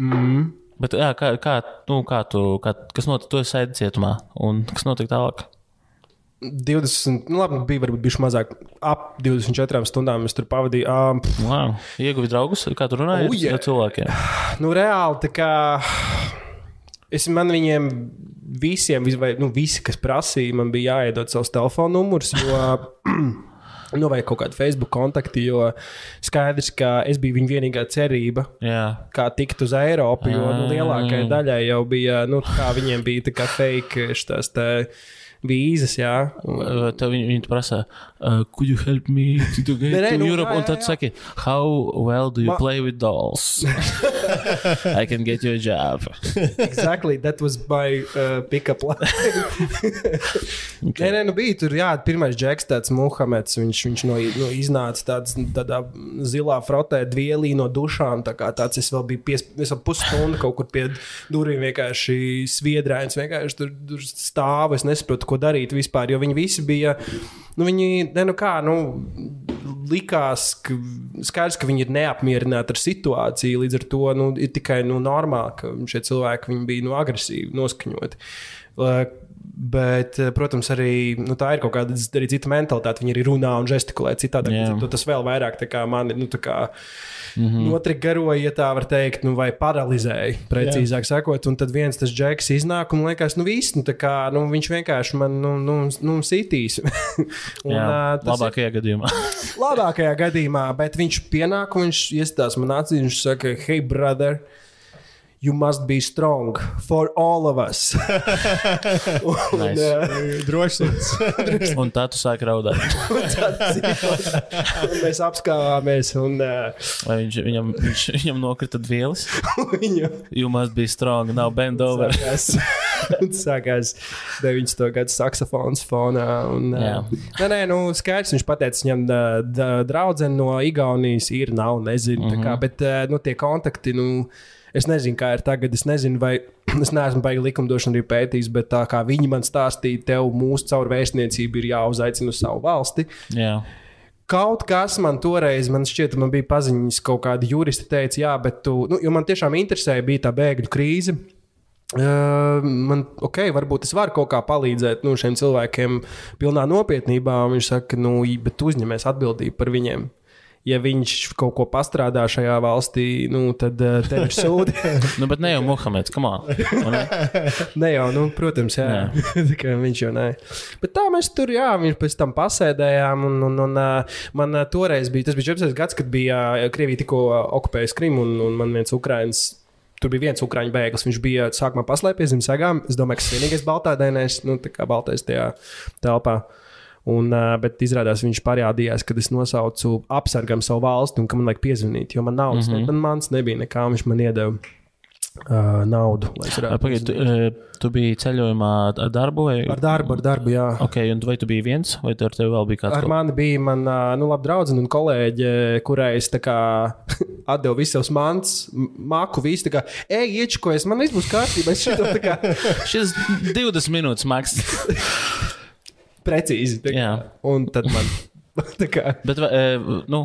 mm, Bet jā, kā, kā, nu, kā tu, kā, kas notika, tu esi sēdi cietumā, un kas notika tālāk? 20, nu labi, bija varbūt bišķi mazāk, ap 24 stundām es tur pavadīju. Um, Wow. Ieguvi draugus, kā tu runāji Oh, yeah. cilvēkiem? Nu, reāli tā kā. Es man viņiem visiem, vis- vai, nu, visi, kas prasīja, man bija jāiedod savus telefona numurus, jo, nu, vai kaut kādu Facebook kontaktu, jo skaidrs, ka es biju viņa vienīgā cerība, Jā. kā tikt uz Eiropu, jo nu, lielākajai Ah. daļai jau bija, nu, kā viņiem bija tā kā fake šitās te vīzas, jā. Un, Uh, Tev viņi, viņi prasa, uh, could you help me to, get Nē, to nu, Europe? jā, Un jā, tad jā. saki, how well do you Ma- play with dolls? I can get you a job. exactly, that was my uh, pick-up line. Nē, nē, nu bija tur, jā, pirmais džeks, tāds Muhameds. Viņš, viņš no, no iznāca tāds, tādā zilā frotē, dvielī no dušām. Tā kā tāds es vēl biju pies, es vēl pusstundu kaut kur pie durvīm vienkārši sviedrājums, vienkārši tur, tur stāvu. Es nesaprotu, ko darīt vispār, jo viņi visi bija, nu viņi, ne, nu kā, nu. Likās, ka skaidrs, ka viņi ir neapmierināti ar situāciju. Līdz ar to nu, ir tikai nu, normāli, ka šie cilvēki bija nu, agresīvi noskaņoti. Bet, protams, arī nu, tā ir kaut kāda arī cita mentalitāte. Viņi arī runā un žestikulē citādi. Tas vēl vairāk tā kā mani nu, tā kā mm -hmm. notrigaroja, ja tā var teikt, nu, vai paralizēja, precīzāk yeah. sakot. Un tad viens tas džeks iznāk un liekas, nu, viss, nu, tā kā, nu, viņš vienkārši man nu, nu, nu, sitīs. un, Jā, ā, tas ir- labākajā gadījumā. labākajā gadījumā, bet viņš pienāk un viņš iestās man acīs. Viņš saka, hei, brother. You must be strong for all of us. un, Nice. ā, Drošs. Un tā tu sāki raudāt. mēs apskāvāmies. Un, uh, Vai viņš, viņam, viņš, viņam nokrita vielas? viņa You must be strong, now bend over. sākās, sākās 90. gada saksofons fonā. Un, uh, nē, nē, nu, skaidrs, viņš pateica, viņam uh, d- draudzene no Igaunijas ir, nav, nezinu. Mm -hmm. kā, bet uh, nu, tie kontakti. Nu, Es nezinu, kā ir tagad. Es nezinu, vai es neesmu baigi likumdošanu arī pētījis, bet tā kā viņi man stāstīja, tev mūsu caur vēstniecību ir jāuzaicina uz savu valsti. Jā. Kaut kas man toreiz, man šķiet, man bija paziņas, kaut kādi juristi teica, jā, bet tu, nu, jo man tiešām interesēja, bija tā bēgļu krīze. Uh, man, ok, varbūt es varu kaut kā palīdzēt nu, šiem cilvēkiem, pilnā nopietnībā. Un Viņš saka, nu, bet uzņemies atbildību par viņiem. Ja viņš kaut ko pastrādā šajā valstī, nu, tad uh, tev ir sūdi. Nu, bet ne jau Muhameds, come on. Vai ne? jau, nu, protams, jā. Tikai viņš jau nē. Bet tā mēs tur, jā, viņš pēc tam pasēdējām. Un, un, un uh, man uh, toreiz bija, tas bija 14 gads, kad bija uh, Krievija tikko uh, okupējusi Krimu, un, un man viens Ukraiņš. Tur bija viens ukrāņu bēglis. Viņš bija sākumā paslēpies zem segām. Es domāju, ka tas ir vienīgais baltādēnais, nu, tā kā baltais tajā telpā. Un, bet izrādās, viņš parādījās, kad es nosaucu apsargam savu valsti un ka man vajag piezvanīt, jo man naudas, mm -hmm. ne, man mans nebija nekā. Viņš man iedeva uh, naudu. Pagaid, tu, tu biji ceļojumā ar darbu vai? Ar darbu, ar darbu, jā. Ok, un vai tu biji viens, vai tur tev vēl bija kāds? Ar mani bija mana nu, laba draudzene un kolēģe, kurai es tā kā atdevu visus savus mans, m- maku, visu tā kā, ej, iečkojies, man viss būs kārtībā. Šito kā Šis 20 minūtes maks. precīzi. Kā. Un tad man kā. Bet, eh, nu,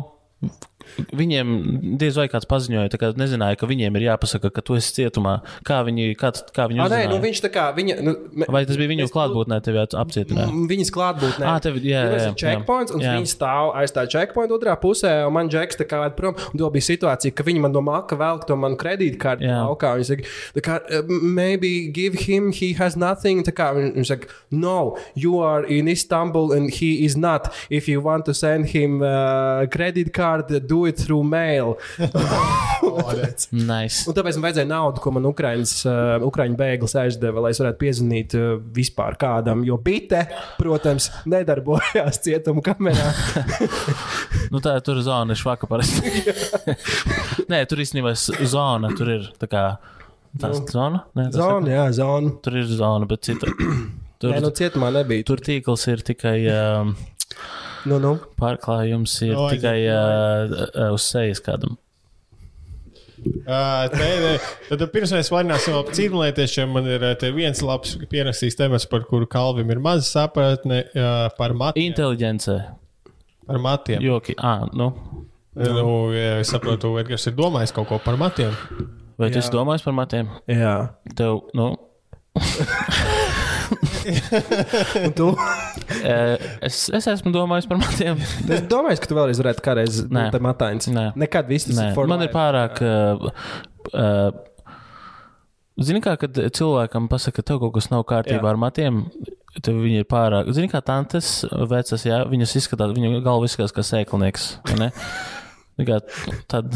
viņiem diez vai kāds paziņoja, tā kā nezināja, ka viņiem ir jāpasaka, ka tu esi cietumā. Kā viņi, kā, kā viņi Ah, nē, uzzināja? nu, viņš tā kā. Viņa, nu, me- Vai tas bija viņu es- klātbūtnē, tevi apcietināja? Viņas klātbūtnē. Ā, tev- jā, Tur jā, ir checkpoints, un jā. viņi stāv aiz tā checkpointa otrā pusē, un man džeks tā kā vēl prom. Un to bija situācija, ka viņi man no maka velk to manu kredītkarti Jā. laukā. Viņi saka, tā kā, "Uh, maybe give him, he has nothing. Tā kā viņi saka, no, you are in Istanbul and he is not. If you want to send him uh, credit card, do it through mail. Nice. Un tāpēc man vajadzēja naudu, ko man Ukraiņas, uh, Ukraiņu bēglis aizdeva, lai es varētu piezvanīt uh, vispār kādam. Jo bite, protams, nedarbojās cietuma kamerā. Nu, tā tur zona ir švaka parasti. Nē, tur īstenībā zona, tur ir tā kā. Tas Nu. zona? Nē, Zona, jā, zona. Tur ir zona, bet cita. Tur, Nē, nu cietumā nebija. tur tīkls ir tikai um, Nu, nu. pārklājums, ir O, tikai uh, uz sejas kādam. Uh, nē, nē. Tad pirms mēs varināsim par cīņķiem, man ir te viens labs pierakstīts temats, par kuru Kalvim ir maz sapratne uh, par matiem. Inteliģence, Par matiem. joki. Ah, nu. Nu, ja es saprotu, Edgars ir domājis kaut ko par matiem. Vai tu Jā. esi domājis par matiem? Jā. Tev, nu, Un tu? es, es esmu domājis par matiem. Es domāju, ka tu vēlreiz varētu kādreiz Nē. būt matains. Nē. Nekad viss tas Nē, ir for man ir pārāk. Uh, uh, Zini, kā kad cilvēkam pasaka, ka tev kaut kas nav kārtībā Jā. ar matiem, tad viņi ir pārāk. Zini, kā tantes vecas, jā, viņas izskatās, viņu galva izskatās kā sēklinieks. Nu Kā, tad,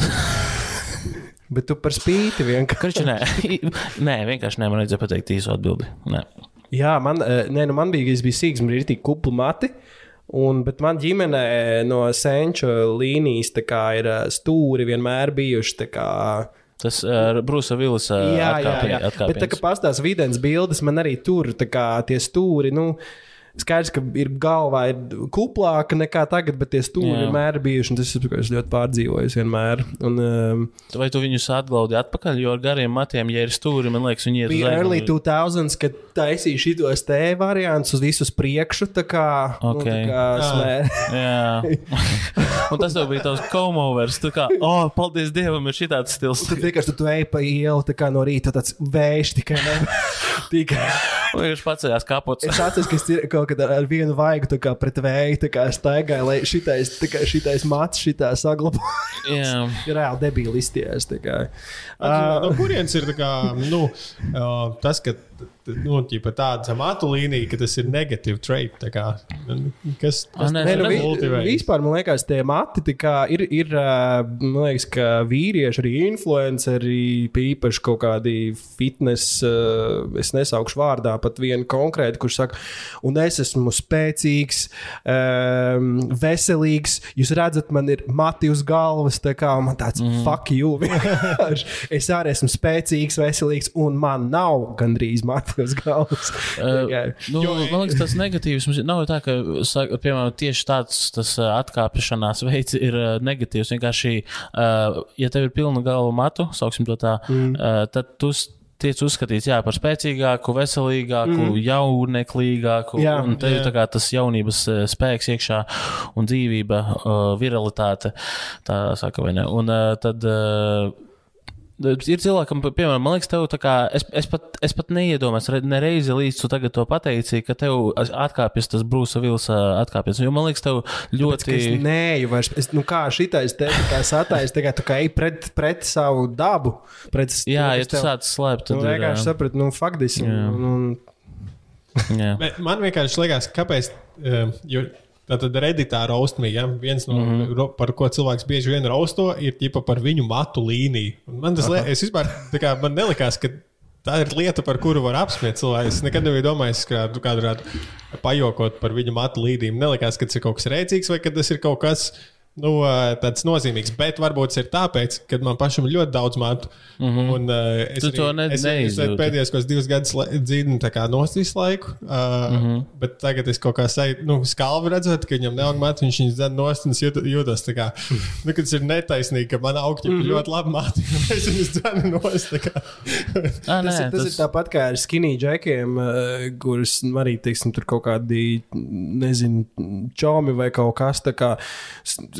Bet tu par spīti vienkārši. karči, nē, nē, vienkārši nē, man vajadzēja pateikt īsu atbildi. Nē. Jā, man, eh, nē, nu man bija, es biju sīgs, man bija tik kupli mati. Un, bet man ģimenē no senču līnijas ir eh, stūri vienmēr bijuši. Tas uh, Brūsa Vils uh, jā, jā, jā. Bet tā kā pastāv videns bildes, man arī tur tā kā, tie stūri. Nu, Skaidrs, ka ir galvā ir kuplāka nekā tagad, bet tie stūri vienmēr ir bijuši. Tas ir ko es ļoti pārdzīvoju vienmēr. Un, um, Vai tu viņus atglaudi atpakaļ? Jo ar gariem matiem, ja ir stūri, man liekas, viņi uz bija early aizmuguri. 2000s, kad taisīja šitos te variantus uz visu uz priekšu. Tā kā, nu, Ok. tā kā smē. Jā, un tas tev bija tavs komovers. Tu kā, oh, paldies Dievam, ir šitāds stils. Tad vienkārši tu, tu ej pa ielu tā kā no rīta, tāds vējš tikai. Ne? tikai. Un viņš pacēlās kapots. Es atceros, ka es ir kaut kad ar, vienu vaigu tā kā pret vēju tā kā staigāju, lai šitais, kā šitais mats šitā saglabātu. Jā. Ir reāli debīli izties. tā kā. Uh, no kurienes ir tā kā, nu, uh, tas, ka nu, ķipa, tāda matu līnija, ka tas ir negatīvs trait? kā, Kas tas nē, Nē, nu, vi, vispār man liekas, tie mati ir, ir liekas, ka vīrieši, arī influenceri, īpaši kaut kādi fitnes, es nesaukšu vārdā pat vienu konkrētu, kurš saka, un es esmu spēcīgs, veselīgs. Jūs redzat, man ir mati uz galvas, tā kā man tāds mm. fuck you. es arī esmu spēcīgs, veselīgs, un man nav gandrīz uz galvas. Tikai- Nu, Jo- man liekas, tas negatīvs nav tā, ka piemēram, tieši tāds tas atkāpšanās veids ir negatīvs. Vienkārši, ā, ja tev ir pilna galva matu, sauksim to tā, mm. tad tu tiec uzskatīts jā, par spēcīgāku, veselīgāku, mm. jauneklīgāku. Jā. un tev ir Jā. tā kā tas jaunības spēks iekšā un dzīvība, ā, viralitāte. Tā saka, vai ne? Un ā, tad. ā, Ir cilvēkam, piemēram, man liekas, tev tā kā es, es, pat, es pat neiedomājos, re- nereizi līdz tu tagad to pateici, ka tev atkāpjas tas Brūsa Vilsa atkāpjas. Jo man liekas, tev Tāpēc, ļoti. ka es neju vairs. Es, nu, kā šitais te tā kā satais, tagad tu kā ej pret, pret savu dabu. Pret, Jā, ja tu tev- sāc slēpt, Nu, tad ir. vienkārši sapratu, nu, faktiski. Jā. Un, un, jā. Bet Man vienkārši liekas, kāpēc. Uh, jo Tātad redītā raustmī, ja? viens no mm -hmm. par ko cilvēks bieži vien rausto, ir ķipa par viņu matu līniju. Un man tas liekas, es vispār, kā man nelikās, ka tā ir lieta, par kuru var apsmiet cilvēku. Es nekad nebiju domājis, ka tu kādu varētu pajokot par viņu matu līniju. Nelikās, ka tas ir kaut kas rēcīgs vai ka tas ir kaut kas. Nu, tāds nozīmīgs, bet varbūt tas ir tāpēc, ka man pašam ir ļoti daudz matu. Mm -hmm. un, uh, es. Tu to ne- es, es, pēdējos divus gadus dzīvoju tā kā nost visu laiku. Uh, mm Mhm. -hmm. Bet tagad es kaut kā sajūtu, nu, skalvi redzot, ka viņam nav matu, viņš viņus dzēna nost un es jūtu- jūtos tā kā, nu, ka tas ir netaisnīgi, ka man augļi mm -hmm. ļoti labi matu, un es viņus dzēnu nost. Ah, tas, nē, ir, tas, tas ir tāpat kā ar skinny džekiem, uh, kurus arī, teiksim, tur kaut kādi, nezinu, čomi vai kaut kas tā kā.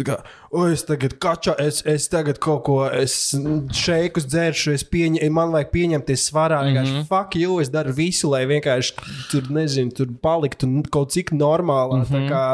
Kā O, es tagad kačā, es, es tagad kaut ko, es šeikus dzēršu, es pieņem, man vajag pieņemties svarā. Mm -hmm. fuck you, es daru visu, lai vienkārši tur, nezinu, tur paliktu kaut cik normālā. Mm -hmm. kā,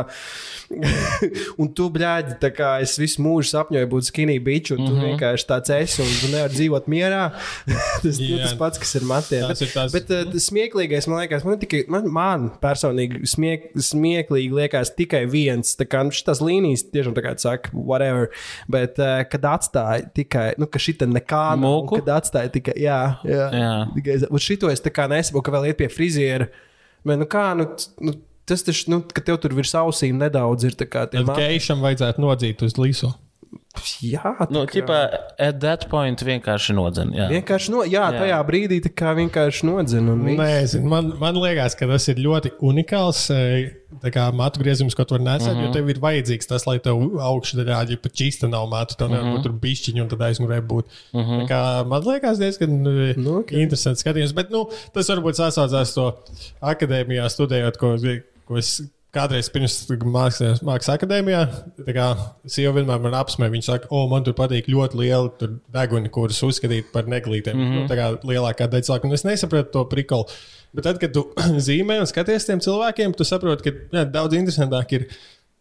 un tu, bļāģi, tā kā es visu mūžu sapņoju būt skinny bitch, un tu mm -hmm. vienkārši tāds esi, un tu nevari dzīvot mierā. tas, nu, Jā. tas pats, kas ir matiem. Tas ir tas- Bet uh, tas smieklīgais, man liekas, man, tikai, man, man personīgi smiek, smieklīgi liekas tikai viens. Tā kā nu, šīs līnijas tiešām tā kā saka, whatever. Bet, uh, kad atstāja tikai, nu, ka šī nekā nav, kad atstāja tikai, jā, jā. Jā. Tikai, un šito es tā kā nesaprotu, ka vēl iet pie friziera. Bet, nu, kā, nu, nu, tas taču, nu, ka tev tur virs ausīm nedaudz ir tā kā Tad. Keišam vajadzētu nodzīt uz līso. Jā, tā Nu, kā- at that point vienkārši nodzen. Jā. Vienkārši, no, jā, Jā. tajā brīdī tā kā vienkārši viss. Nē, man, man liekas, ka tas ir ļoti unikāls e, tā kā matu griezums, ko tu vari nesēt. Mm -hmm. Jo tev ir vajadzīgs tas, lai tev augšdaļā, pat čīsta nav matu, tev nevar būt tur bišķiņi un tad aizmugurē būt. Mm -hmm. kā, man liekas, diezgan Nu, nu, ok. okay. interesants skatījums. Bet nu, tas varbūt sasaucās to akadēmijā studējot, ko, ko es. Kādreiz pirms mākslas, mākslas akadēmijā, tā kā sieva vienmēr man apsmēja. Viņa saka, o, man tur patīk ļoti liela tur deguni, kuras uzskatīt par neglītēm. Mm -hmm. nu, tā kā lielākā daļa cilvēku. Un es nesapratu to prikolu. Bet tad, kad tu zīmē un skaties tiem cilvēkiem, tu saproti, ka jā, daudz interesantāk ir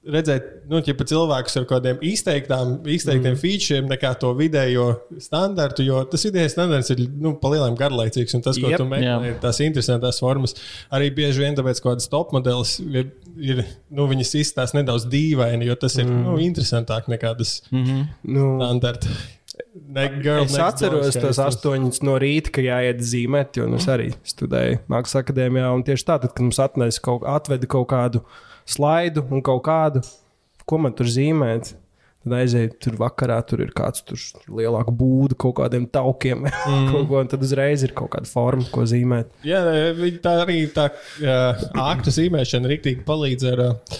redzēt, nu, ja pat cilvēkus ar kādiem izteiktām, izteiktiem mm. featuriem, nekā to vidējo standartu. Jo tas vidējais standarts ir nu, palielināts garlaicīgs, un tas, ko yep. tu meklē, ir tās interesantās formas. Arī bieži vien tāpēc, ka kādas top modelis ir, ir nu, viņas izstāsta nedaudz dīvaini, jo tas ir mm. nu, interesantāk nekā tas Mm -hmm. Nu, standarts. Ne, girl Es atceros tos astoņus no rīta, ka jāiet zīmēt, jo nu, es arī studēju Mākslas akadēmijā. Un tieši tā, tad, kad mums atnesa kaut, atveda kaut kādu slaidu un kaut kādu, ko man tur zīmēt. Tad aizēju tur vakarā, tur ir kāds tur lielāks būda, kaut kādiem taukiem, mm. kaut ko, tad uzreiz ir kaut kāda forma, ko zīmēt. Jā, tā arī tā uh, aktu zīmēšana rīktīgi palīdz ar uh,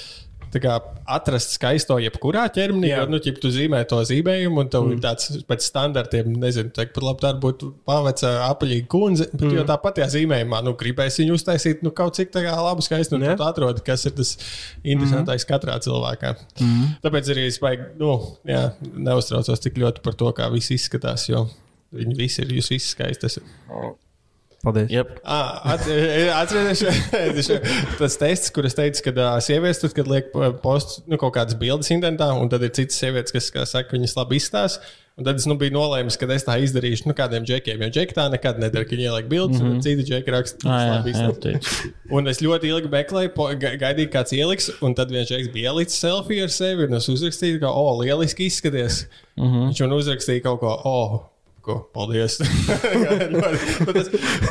kā, atrast skaisto jebkurā ķermenī. Jā. Nu, ķip, tu zīmē to zīmējumu, un tev mm. ir tāds pēc standartiem, nezinu, teikt, pat labi, tā būtu pavecā apaļīga kundze. Bet, mm. jo tāpat tajā zīmējumā, nu, gribēs viņu uztaisīt, nu, kaut cik tā kā labu skaistu, Jā. tu atrodi, kas ir tas interesantais mm. katrā cilvēkā. Mm. Tāpēc arī es baigi, nu, jā, neuztraucos tik ļoti par to, kā viss izskatās, jo viņi visi ir, jūs visi skaisti. Paldies! Yep. Ah, Atcerieties, tas tests, kur es teicu, ka uh, sievietes, tad, kad liek posts nu, kaut kādas bildes internetā, un tad ir citas sievietes, kas saka, viņas labi izstāsta. Un tad es nu, biju nolēmis, ka es tā izdarīšu nu, kādiem džekiem. Jo džeki tā nekad nedara, ka viņi ieliek bildes, mm -hmm. un citi džeki raksta, Ah, jā, labi jā. Un es ļoti ilgi meklēju, gaidīju, kāds ieliks, un tad viens džeks bija ielicis selfiju ar sevi, un es uzrakstīju, ka, o, lieliski izskaties. Mm Mhm. -hmm. Viņš man uzrakstīja kaut ko, o, ko, paldies.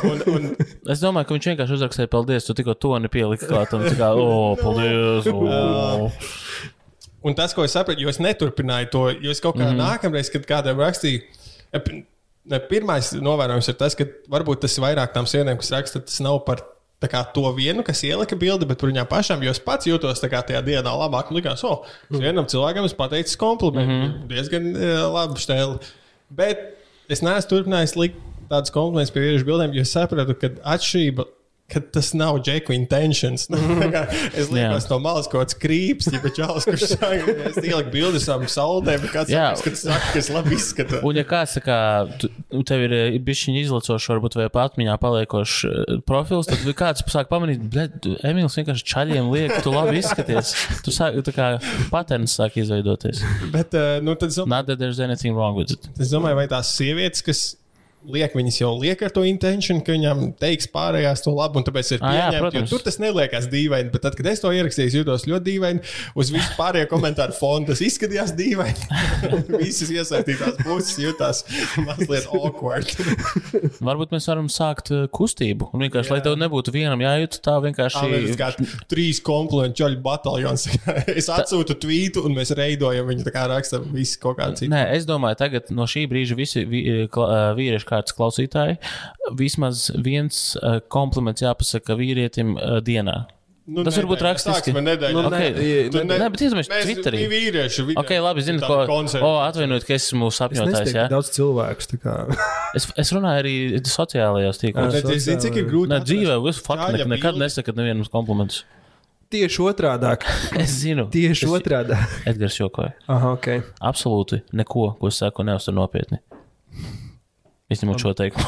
Un un, un, Es domāju, ka viņš vienkārši uzrakstīja, paldies, tu tikko to nepieliki klātam. Tā kā, o, paldies! O. Un tas, ko es sapratu, jo es neturpināju to, jo es kaut kā mm -hmm. nākamreiz, kad kādam rakstīju, ne, pirmais novērojums ir tas, ka varbūt tas ir vairāk tām sievietēm, kas raksta, tas nav par kā, to vienu, kas ielika bildi, bet par viņām pašām, jo es pats jūtos kā tajā dienā labāk. Man Likās, oh, vienam cilvēkam es pateicu komplimentu, mm -hmm. diezgan uh, labi stēli. Bet es neesmu turpinājis likt tādus komplimentus pie vīriešu bildēm, jo sapratu, ka atšķirība. Ka tas nav Džeku intentions. Nu, kā es liekas, no malas kaut kāds krīps, ja bet čāls, kurš saka, es ieliku bildes saulē, bet kāds Jā. saka, saka, ka es labi izskatos. Un, ja kāds tu, nu, tev ir bijis izlacošs, varbūt vai pat atmiņā paliekošs eh, profils, tad kāds sāk pamanīt, ka Emīls vienkārši čaļiem liek, tu labi izskaties. Tu sāk, tā kā patērns sāk izveidoties. Bet, uh, nu, tad, domāju, Not that there's anything wrong with it. es domāju, vai tās sievietes, kas liek, viņas jau liek ar to intention, ka viņam teiks pārējās to labu, un tāpēc ir Ah, jā, pieņemta. Tur tas neliekas dīvaini, bet tad, kad es to ierakstīju, jutos ļoti dīvaini. Uz visu pārējo komentāru fonu tas izskatījās dīvaini. Visas iesaistītās puses jutās mazliet awkward. Varbūt mēs varam sākt eh, kustību. Un vienkārši, lai tev nebūtu vienam jājūt, tā vienkārši. Tas kā trīs komplimentu ķoļu bataljons. es atsūtu tvītu, un mēs reidojam viņu, tā kā rakstam visi kaut kādā citā. Nē, es domāju, tagad no šī brīža visi ā, vīriešu kārtas klausītāji vismaz viens ā, kompliments jāpasaka vīrietim ā, dienā. Nu, Tas varbūt rakstiski. Nedēļ, Nu, nu, nē, Ok. ne- Nē, bet iedomājieties, Mēs Twitterī. divi vīrieši. vi- Ok, labi, zinu, ko. koncerti. O, atvainojiet, ka esmu Es sapņotājs. nezinu, Ja? daudz cilvēku. tā kā. Es, es runāju arī sociālajos tīklos. Bet es zinu, cik ir grūti. Nē, dzīvē, es faktiski ne, nekad nesaku nevienam komplimentus. Tieši otrādi. Es zinu. Tieši es, otrādi. Edgars jokoja. Aha, ok. Absolūti neko, ko es saku, neuztver nopietni. Izņemot šo teikumu.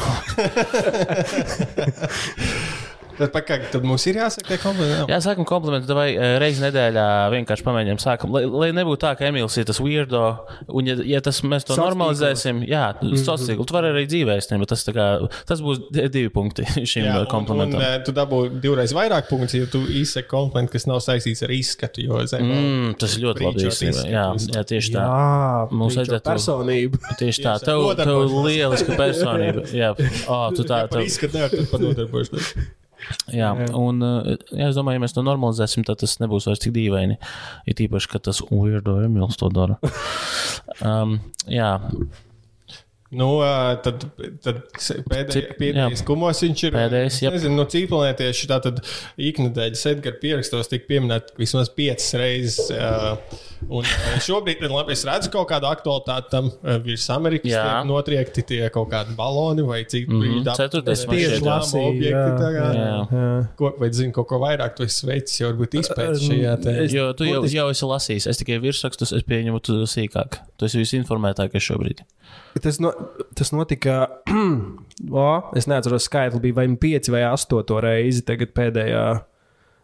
Tad, pakaļ, tad mums ir jāsaka, tie komplimenti. Jā, sākam komplimentu, vai reizes nedēļā vienkārši pamēģinām, sākam, lai, lai nebūtu tā, ka Emīls ir tas weirdo, un ja, ja tas mēs to Sociālos normalizēsim, jā, sociāli, tu vari arī dzīvēsim, bet tas, tā kā, tas būs di- divi punkti šim Jā, Jā, un, un, komplimentam. eh, tu dabū divreiz vairāk punktus, ja tu izsaki komplimentu, kas nav saistīts ar izskatu. Jo, zem, Mm, tas ļoti labi izskatu Jā, jā, tieši tā. Jā, Mums vajadzētu- personību. Tieši tā, tev, tev lieliska personība. Jā, oh, tu tā, tev, izskatu nevar tur panodarboties. Jā. Un uh, jā, es domāju, ja mēs to normalizēsim, tad tas nebūs vairs tik dīvaini. Ir tīpaši, ka tas weirdo Emīls to dara. Um, jā, Nu, tad, tad pēdējais, pēdējais jā. kumos viņš ir. Pēdējais, jep. nezinu, no cīpelētieši tā tad iknedēļas Edgara pierakstos tika pieminēta vismaz piecas reizes. ā, Un ā, šobrīd ir labi, es redzu kaut kādu aktualitāti tam ā, virs Amerikas. Jā. tiek Notriekti tie kaut kādi baloni vai cik Mhm, brīdi ap- ceturtais man tieši jā. lasīju, objekti. tā kā. Jā. jā. Ko, vai zini, kaut ko vairāk tu esi veicis, jau varbūt izpētījis šajā te. Es- jo tu jau, jau esi lasījis. Es tikai virsrakstus, es pieņemu, tu sīkāk. Tu esi visinformētākais šobrīd. Tas, no, tas notika. o, es neatceros, skaitli bija vai nu pieci vai astoto reizi tagad pēdējā.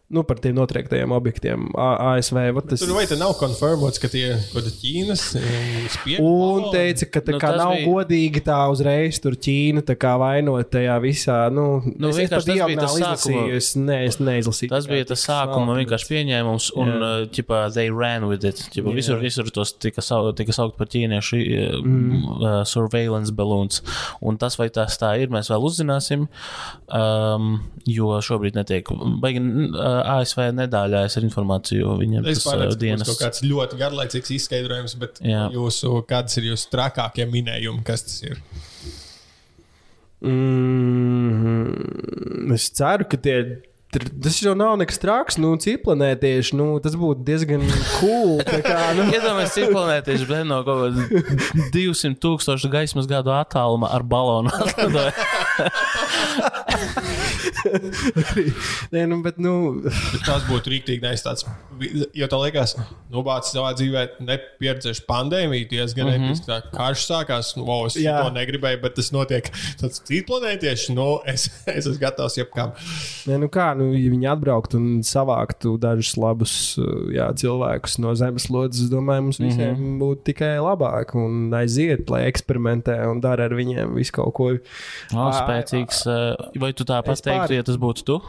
Nu, par tiem notriektajiem objektiem A- ASV. Tas... Tur vai te nav konfirmēts, ka tie ir kaut kādi Ķīnas spieži? Un teica, ka tā Nu, kā tas nav bija- godīgi tā uzreiz tur Ķīna tā kā vainot tajā visā. Nu, Nu, es, vienkārši tas tas sākuma- izlasīju, es, ne, es neizlasīju. Tas bija tas sākuma vienkārši pieņēmums, un Jā. uh, ķipa, they ran with it. Ķipa, Jā. visur, visur tos tika, sau, tika saukt par ķīniešu uh, mm. uh, surveillance balloons. Un tas, vai tas tā ir, mēs vēl uzzināsim, um, jo šobrīd netiek. Baigi, uh, ASV nedāļājas ar informāciju. Viņiem Es tas uh, tas kaut kāds ļoti garlaicīgs izskaidrojums, bet Jā. jūsu, kādas ir jūsu trakākie minējumi, kas tas ir? Mm, es ceru, ka tie. tr- Tas jau nav nekas traks, nu, ciplanētieši. Nu, tas būtu diezgan cool. Kā, nu, Iedomājieties, cik planētieši bija no kaut kāda 200 tūkstošu gaismas gadu attālumā ar balonu. Nē, nu, bet, nu, Bet tas būtu rīktīgi nevis tāds, jo tā liekas, nu, bācis savā dzīvē nepieredzējuši pandēmiju, diezgan mm -hmm. episki. Karš sākās, nu, wow, es Jā. to negribēju, bet tas notiek. Tas citplanētieši, nu, es, es esmu gatavs jebkam. nē, nu kā, nu, ja viņi atbrauktu un savāktu dažus labus jā, cilvēkus no zemeslodes, es domāju, mums visiem mm -hmm. būtu tikai labāk. Un aiziet, lai eksperimentē un dara ar viņiem visu kaut ko. O, spēcīgs. Vai tu tāpat Es teiktu, pār- ja tas būtu tu?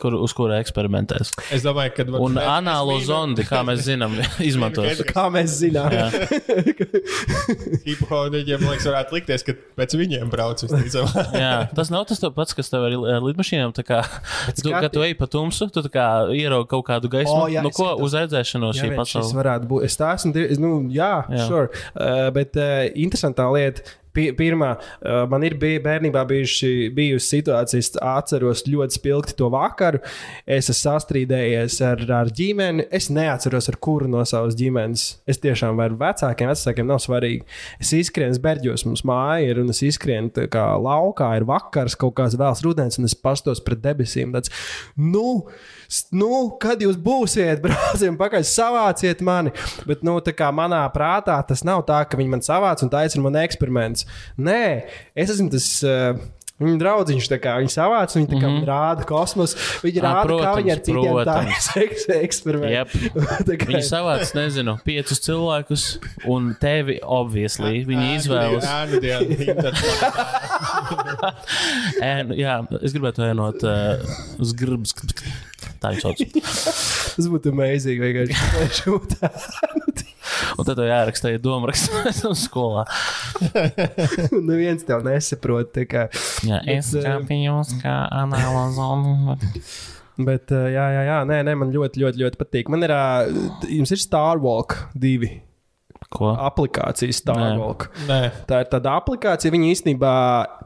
Kur, uz kura eksperimentēs? Es domāju, ka. Un anālo zondi, kā mēs zinām, izmantos. Kā mēs zinām, man liekas, varētu likties, ka pēc viņiem brauc visticamāk. Jā, tas nav tas pats, kas tev ar ar lidmašīnām. tā Kā, tu, kad tu ej pa tumsu, tu tā kā ieraugi kaut kādu gaismu. O, jā, nu, ko uz redzēšanos šī pasaule? varētu būt. Es tā esmu. Nu, jā, Jā. jā. Sure. Uh, bet uh, interesantā lieta. Pi- Pirmā, man ir bij, bērnībā bijuši, bijusi situācija, es atceros ļoti spilgti to vakaru. Es esmu sastrīdējies ar, ar ģimeni. Es neatceros, ar kuru no savas ģimenes. Es tiešām varu vecākiem, vecākiem nav svarīgi. Es izskrienu uz berģos, mums māja ir, un es izskrienu tā kā laukā, ir vakars, kaut kāds vēls rudens, un es pastos pret debesīm. Tāds, nu, s- nu, kad jūs būsiet, brāziem, pakaļ savāciet mani. Bet, nu, tā kā manā prātā tas nav tā, ka viņi man savāc un ir man eksperiments. Nē, es esmu tas. Uh, Viņa draudziņš tā kā viņi savāca, kā mm -hmm. rāda kosmosu. Viņi Ā, rāda, kā viņi ar protams, citiem protams. tādu eksperimentu. Jep. Tā kā- Viņi savāc, nezinu, piecus cilvēkus, un tevi, obviously, viņi izvēlas. Jā, nu, dienu. Ēnu, jā, es gribētu ēnot uh, uz gribas. Tā jau sauc. Tas būtu amazing. vienkārši. Un tad tev jāraksta, ja domāts skolā. Un neviens tev nesaprot. kā. Jā, es Bet, eh, skatījos, kā zona. Bet, uh, jā, jā, jā, nē, nē, man ļoti, ļoti, ļoti patīk. Man ir, uh, jums ir Starwalk divi Ko? aplikācija Starwalk. Nē, Tā ir tāda aplikācija, viņa īstenībā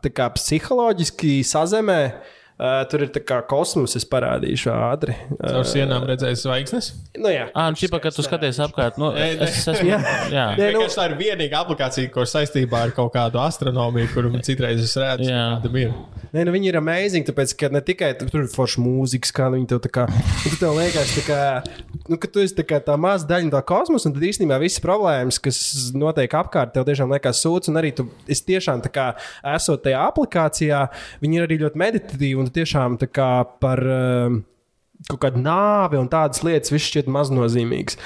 tā kā psiholoģiski sazemē. Uh, tur ir tā kā kosmos, es parādīšu ātri. caur sienām redzēju zvaigznes. Nu, jā, Ah, nu, čipa, kad tu skaties apkārt, nu, Nē, nē. es esmu. Jā. Jā, Nē, nu- tā ir vienīgā aplikācija, ko saistībā ar kaut kādu astronomiju, kuru citreiz es redzu. Jā. Nē, nu viņi ir amazing, tāpēc, ka ne tikai tu- tur ir forša mūzika, kā viņi tev tā kā. Tu tev liekas, tā kā, nu, ka tu esi tā, tā maza daļa no kosmosa, un tad īstenībā visas problēmas, kas notiek apkārt, tev tiešām liekas sūds, un arī tu esi tiešām tā kā esot tajā aplikācijā, viņi ir arī ļoti meditatīvi, un tiešām tā kā par. Um, Kaut kāda nāve un tādas lietas, viss šķiet maznozīmīgs.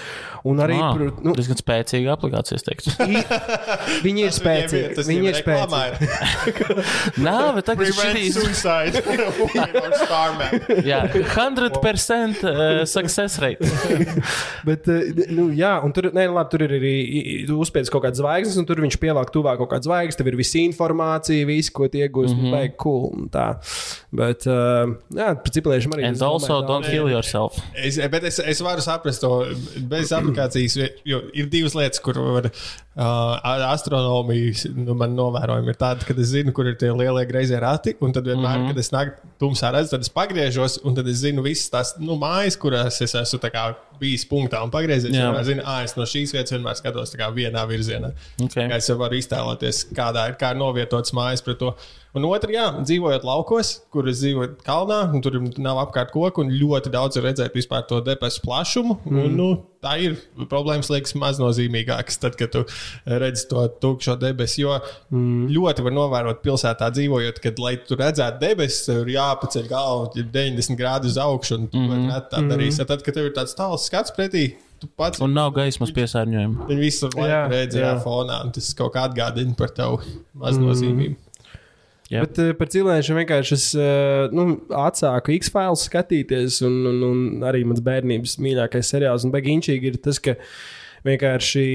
Un arī ah, par, nu, diezgan spēcīga aplikācija, es teiktu. viņi ir spēcīgi. Tas Viņi ir spēcīgi. Nā, bet tagad Prevent šīs. suicide. Jā, 100% uh, success rate. Bet, eh, nu, jā, un tur, ne, labi, tur ir arī tu uzspēlējis kaut kādas zvaigznes, un tur viņš pielāk tuvāk kaut kādas zvaigznes. Tev ir visa informācija, viss, ko tu iegūsi. Mm -hmm. cool, un tā. Bet, uh, jā, ciprāšiem arī. And also, don't kill yourself. Es, bet es, es varu saprast to bez aplikācijas, jo ir divas lietas, kur var uh, astronomija, nu, man novērojumi ir tādi, ka es zinu, kur ir tie lielie greizie rati, un tad vienmēr, mm -hmm. kad es nāku tumsā redzu, tad es pagriežos, un tad es zinu visas tās nu, mājas, kurās es esmu tā kā bijis punktā un pagriezies. Jā. Es zinu, ah, es no šīs vietas vienmēr skatos vienā virzienā. Okay. Es jau varu iztēloties, kādā ir kā novietots mājas pret to. Un otrā, jā, dzīvojot laukos, kur es dzīvoju kalnā, un tur nav apkārt koku, un ļoti daudz redzēt vispār to debesu plašumu. Mm. Un, nu, tā ir. Problēmas liekas maznozīmīgākas, tad, kad tu redzi to tukšo debesu. Jo mm. ļoti var novērot pilsētā dzīvojot, kad, lai tu redzētu debesis, ir jāpaceļ galva 90 grādu uz augšu, un tu mm. -hmm. tā darīsi. Tad, kad tev ir tāds tāls skats pretī, tu pats. Un nav gaismas piesārņojuma. Viņi visu laiku redz jā fonā, un tas kaut kā atgādina par tavu maznozīmību. Mm. Jā. Bet uh, par cilvēkiem vienkārši es uh, nu, atsāku X-Files skatīties, un, un, un arī mans bērnības mīļākais seriāls. Un beigšķīgi ir tas, ka vienkārši.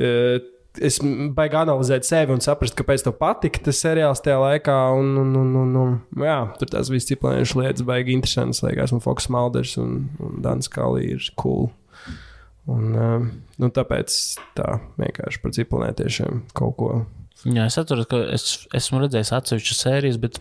Uh, es baigi analizēt sevi un saprast, kāpēc tev patika tas seriāls tajā laikā. Un, un, un, un, un, jā, tur tās visas ciklēnijas lietas baigi interesantas. Liekas, un Foks Malders un, un Dans Kalī ir cool. Un, uh, nu, tāpēc tā vienkārši par ciklēniešiem kaut ko Jā, es atceros, ka es esmu redzējis atsevišķu sērijas, bet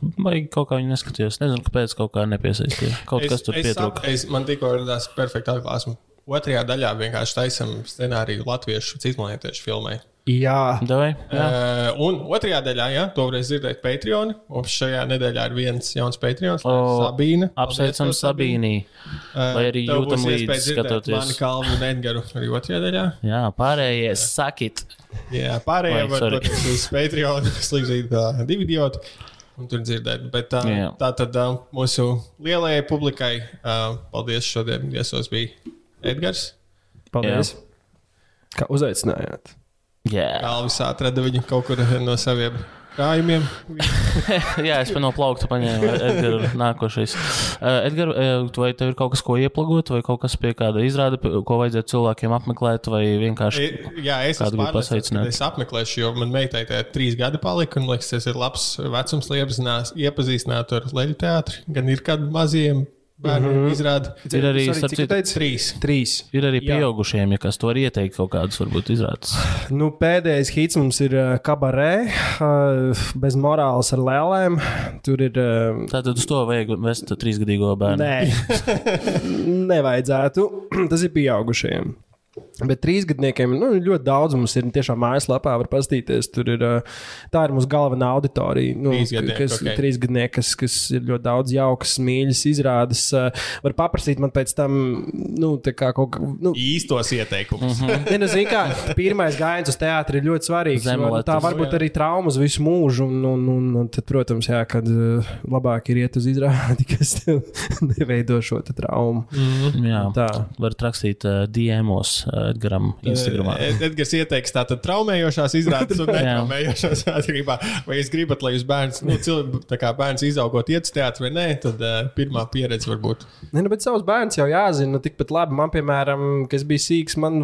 kaut kā viņu neskatījos. Nezinu, kāpēc kaut kā nepiesaistīja. Kaut es, kas tur pietrūka. Es, man tikko radās perfekta atklāsme. Otrajā daļā vienkārši taisam scenāriju latviešu ciklonētiešu filmai. Jā, Davai, jā. Uh, un otrajā daļā, jā, to varēs dzirdēt Patreon. Mums šajā nedēļā ir viens jauns Patreon. Sabīna. Apsveicam Sabīnī. Uh, Vai arī jūtam līdzi skatoties. Mani Kalvu un Edgaru arī otrajā daļā. Jā, pārējie sakit. Jā, pārējie var doties uz Patreon, slīdzīt uh, divi idioti. Un tur dzirdēt. Bet, uh, jā. tā tad uh, mūsu lielajai publikai uh, paldies šodien. Viesos bija Edgars. Paldies, jā. ka uzaicinājāt. Yeah. Alvis atrada viņu kaut kur no saviem krājumiem. Jā, es no plaukta paņēmu Edgars nākošais. Uh, Edgars, uh, vai tev ir kaut kas, ko ieplagot, vai kaut kas pie kāda izrāda, ko vajadzētu cilvēkiem apmeklēt, vai vienkārši e, Jā, es kādu gribu pasveicināt? Es apmeklēšu, jo man meitai tie trīs gadi palika, un liekas, tas ir labs vecums, lai iepazīstinātu ar leļu teātri. Gan ir kādi maziem Bērnu mm -hmm. izrāda. Ir arī cik teici? trīs. trīs. Ir arī pieaugušiem, ja kas to var ieteikt, kaut kādus varbūt izrādes. Nu, pēdējais hits mums ir uh, kabarē, uh, bez morāles ar lēlēm. Tur ir. Uh, Tātad uz to vajag vest trīsgadīgo bērnu. Nē, nevajadzētu. Tas ir pieaugušiem. Bet trīsgadniekiem nu, ļoti daudz mums ir tiešām mājaslapā, var paskatīties. Tur ir tā ir mūsu galvenā auditorija. Nu, kas, okay. Trīsgadnieki, kas, kas ir ļoti daudz jaukas, mīļas izrādes. Var paprasīt man pēc tam nu, kaut kā nu, īstos ieteikumus. Mm -hmm. nu, kā, pirmais gājiens uz teātri ir ļoti svarīgs. Jo, tā var būt arī trauma uz visu mūžu. Un, un, un, un tad, protams, jā, kad labāk ir iet uz izrādi, kas neveido šo traumu. Mm -hmm. Jā, tā var rakstīt uh, DMos. Edgars Instagramā. Edgars ieteiks tātad traumējošās izrādes un netraumējošās atkarībā. Vai jūs gribat, lai jūs bērns, nu, cilvē, tā kā bērns izaugot iet uz teātru vai nē, tad uh, pirmā pieredze var būt. Nē, nu, bet savus bērns jau jāzina, nu, tikpat labi. Man, piemēram, kas bija sīgs, man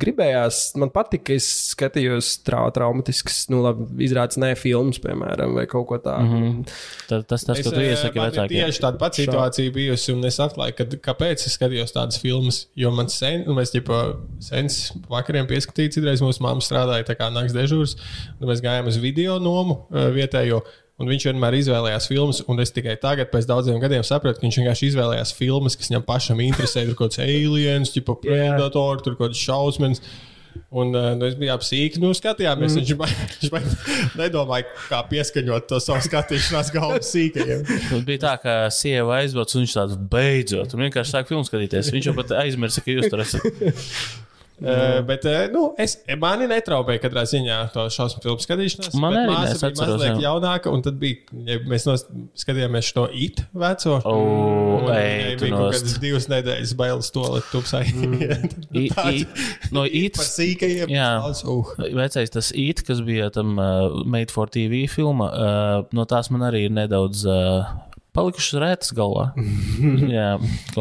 gribējās, man patika, ka es skatījos trau, traumatisks, nu, labi, izrādes ne filmas, piemēram, vai kaut ko tādu. Mm -hmm. Tas, tas, tas, ko tu iesaki vecākiem. Tieši tāda pati situācija bijusi, un es atklāju, ka, kāpēc es skatījos tādas filmas, jo man sen, un mēs, ģipa, sens vakariem pieskatīts. Citreiz mūsu mamma strādāja tā kā naktas dežūrs. Mēs gājām uz video nomu uh, vietējo. Un viņš vienmēr izvēlējās filmas, un es tikai tagad, pēc daudziem gadiem, sapratu, ka viņš vienkārši izvēlējās filmas, kas viņam pašam interesē. Tur kaut kāds aliens, tipa predator, tur kaut kāds šausmas. Un uh, nu, es biju apsīkts, nu, skatījāmies. Mm. Viņš, baigi, viņš baigi nedomāja, kā pieskaņot to savu skatīšanās galvu sīkajiem. Nu, bija tā, ka sieva aizbrauc, un viņš tāds beidzot, un vienkārši sāk filmu skatīties. Viņš jau pat aizmirsa, ka jūs tur esat. Uh, bet uh, nu, es, mani netraupēja katrā ziņā to šausmu filmu skatīšanās. Man arī māsa bija mazliet jā. jaunāka, un tad bija, ja mēs skatījāmies šo it veco. Oh, viņai bija kaut kādas divas nedēļas bailes to, lai tupsai. Mm. no it. Par sīkajiem. Jā. Uh. Vecais tas it, kas bija tam uh, Made for TV filma, uh, no tās man arī ir nedaudz. Uh, palikušas rētas galvā. Jā,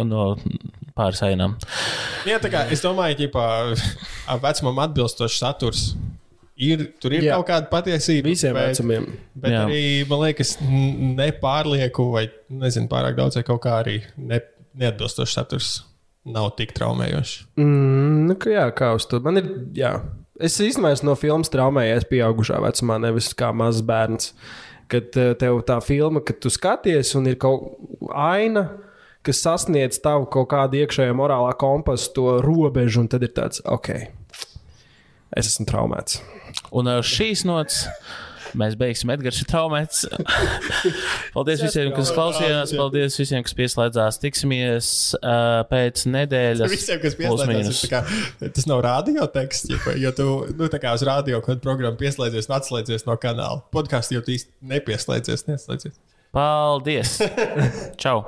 no pāris ainām. Jā, tā kā es domāju, ka vecumam atbilstošs saturs. Ir, tur ir Jā. kaut kāda patiesība. Visiem bet, vecumiem. Bet Jā. arī, man liekas, nepārlieku vai nezinu, pārāk daudz, vai kaut kā arī ne, neatbilstošs saturs nav tik traumējošs. Mm, nu, jā, kā uz to. Man ir, jā. Es īstenībā esmu no filmas traumējies pieaugušā vecumā, nevis kā mazs bērns. Kad tev tā filma, kad tu skaties un ir kaut kāda aina kas sasniedz tavu kaut kādu iekšējo morālā kompasu, to robežu, un tad ir tāds, ok, es esmu traumēts. Un ar šīs nots mēs beigsim Edgars Traumēts. Paldies visiem, kas klausījās. Paldies visiem, kas pieslēdzās. Tiksimies uh, pēc nedēļas. Visiem, kas tā kā, tas nav radio teksts. Ja, ja tu nu, tā kā uz radio kādu programmu pieslēdzies un atslēdzies no kanāla, podkāstu jau tu īsti nepieslēdzies. Neslēdzies. Paldies! Čau!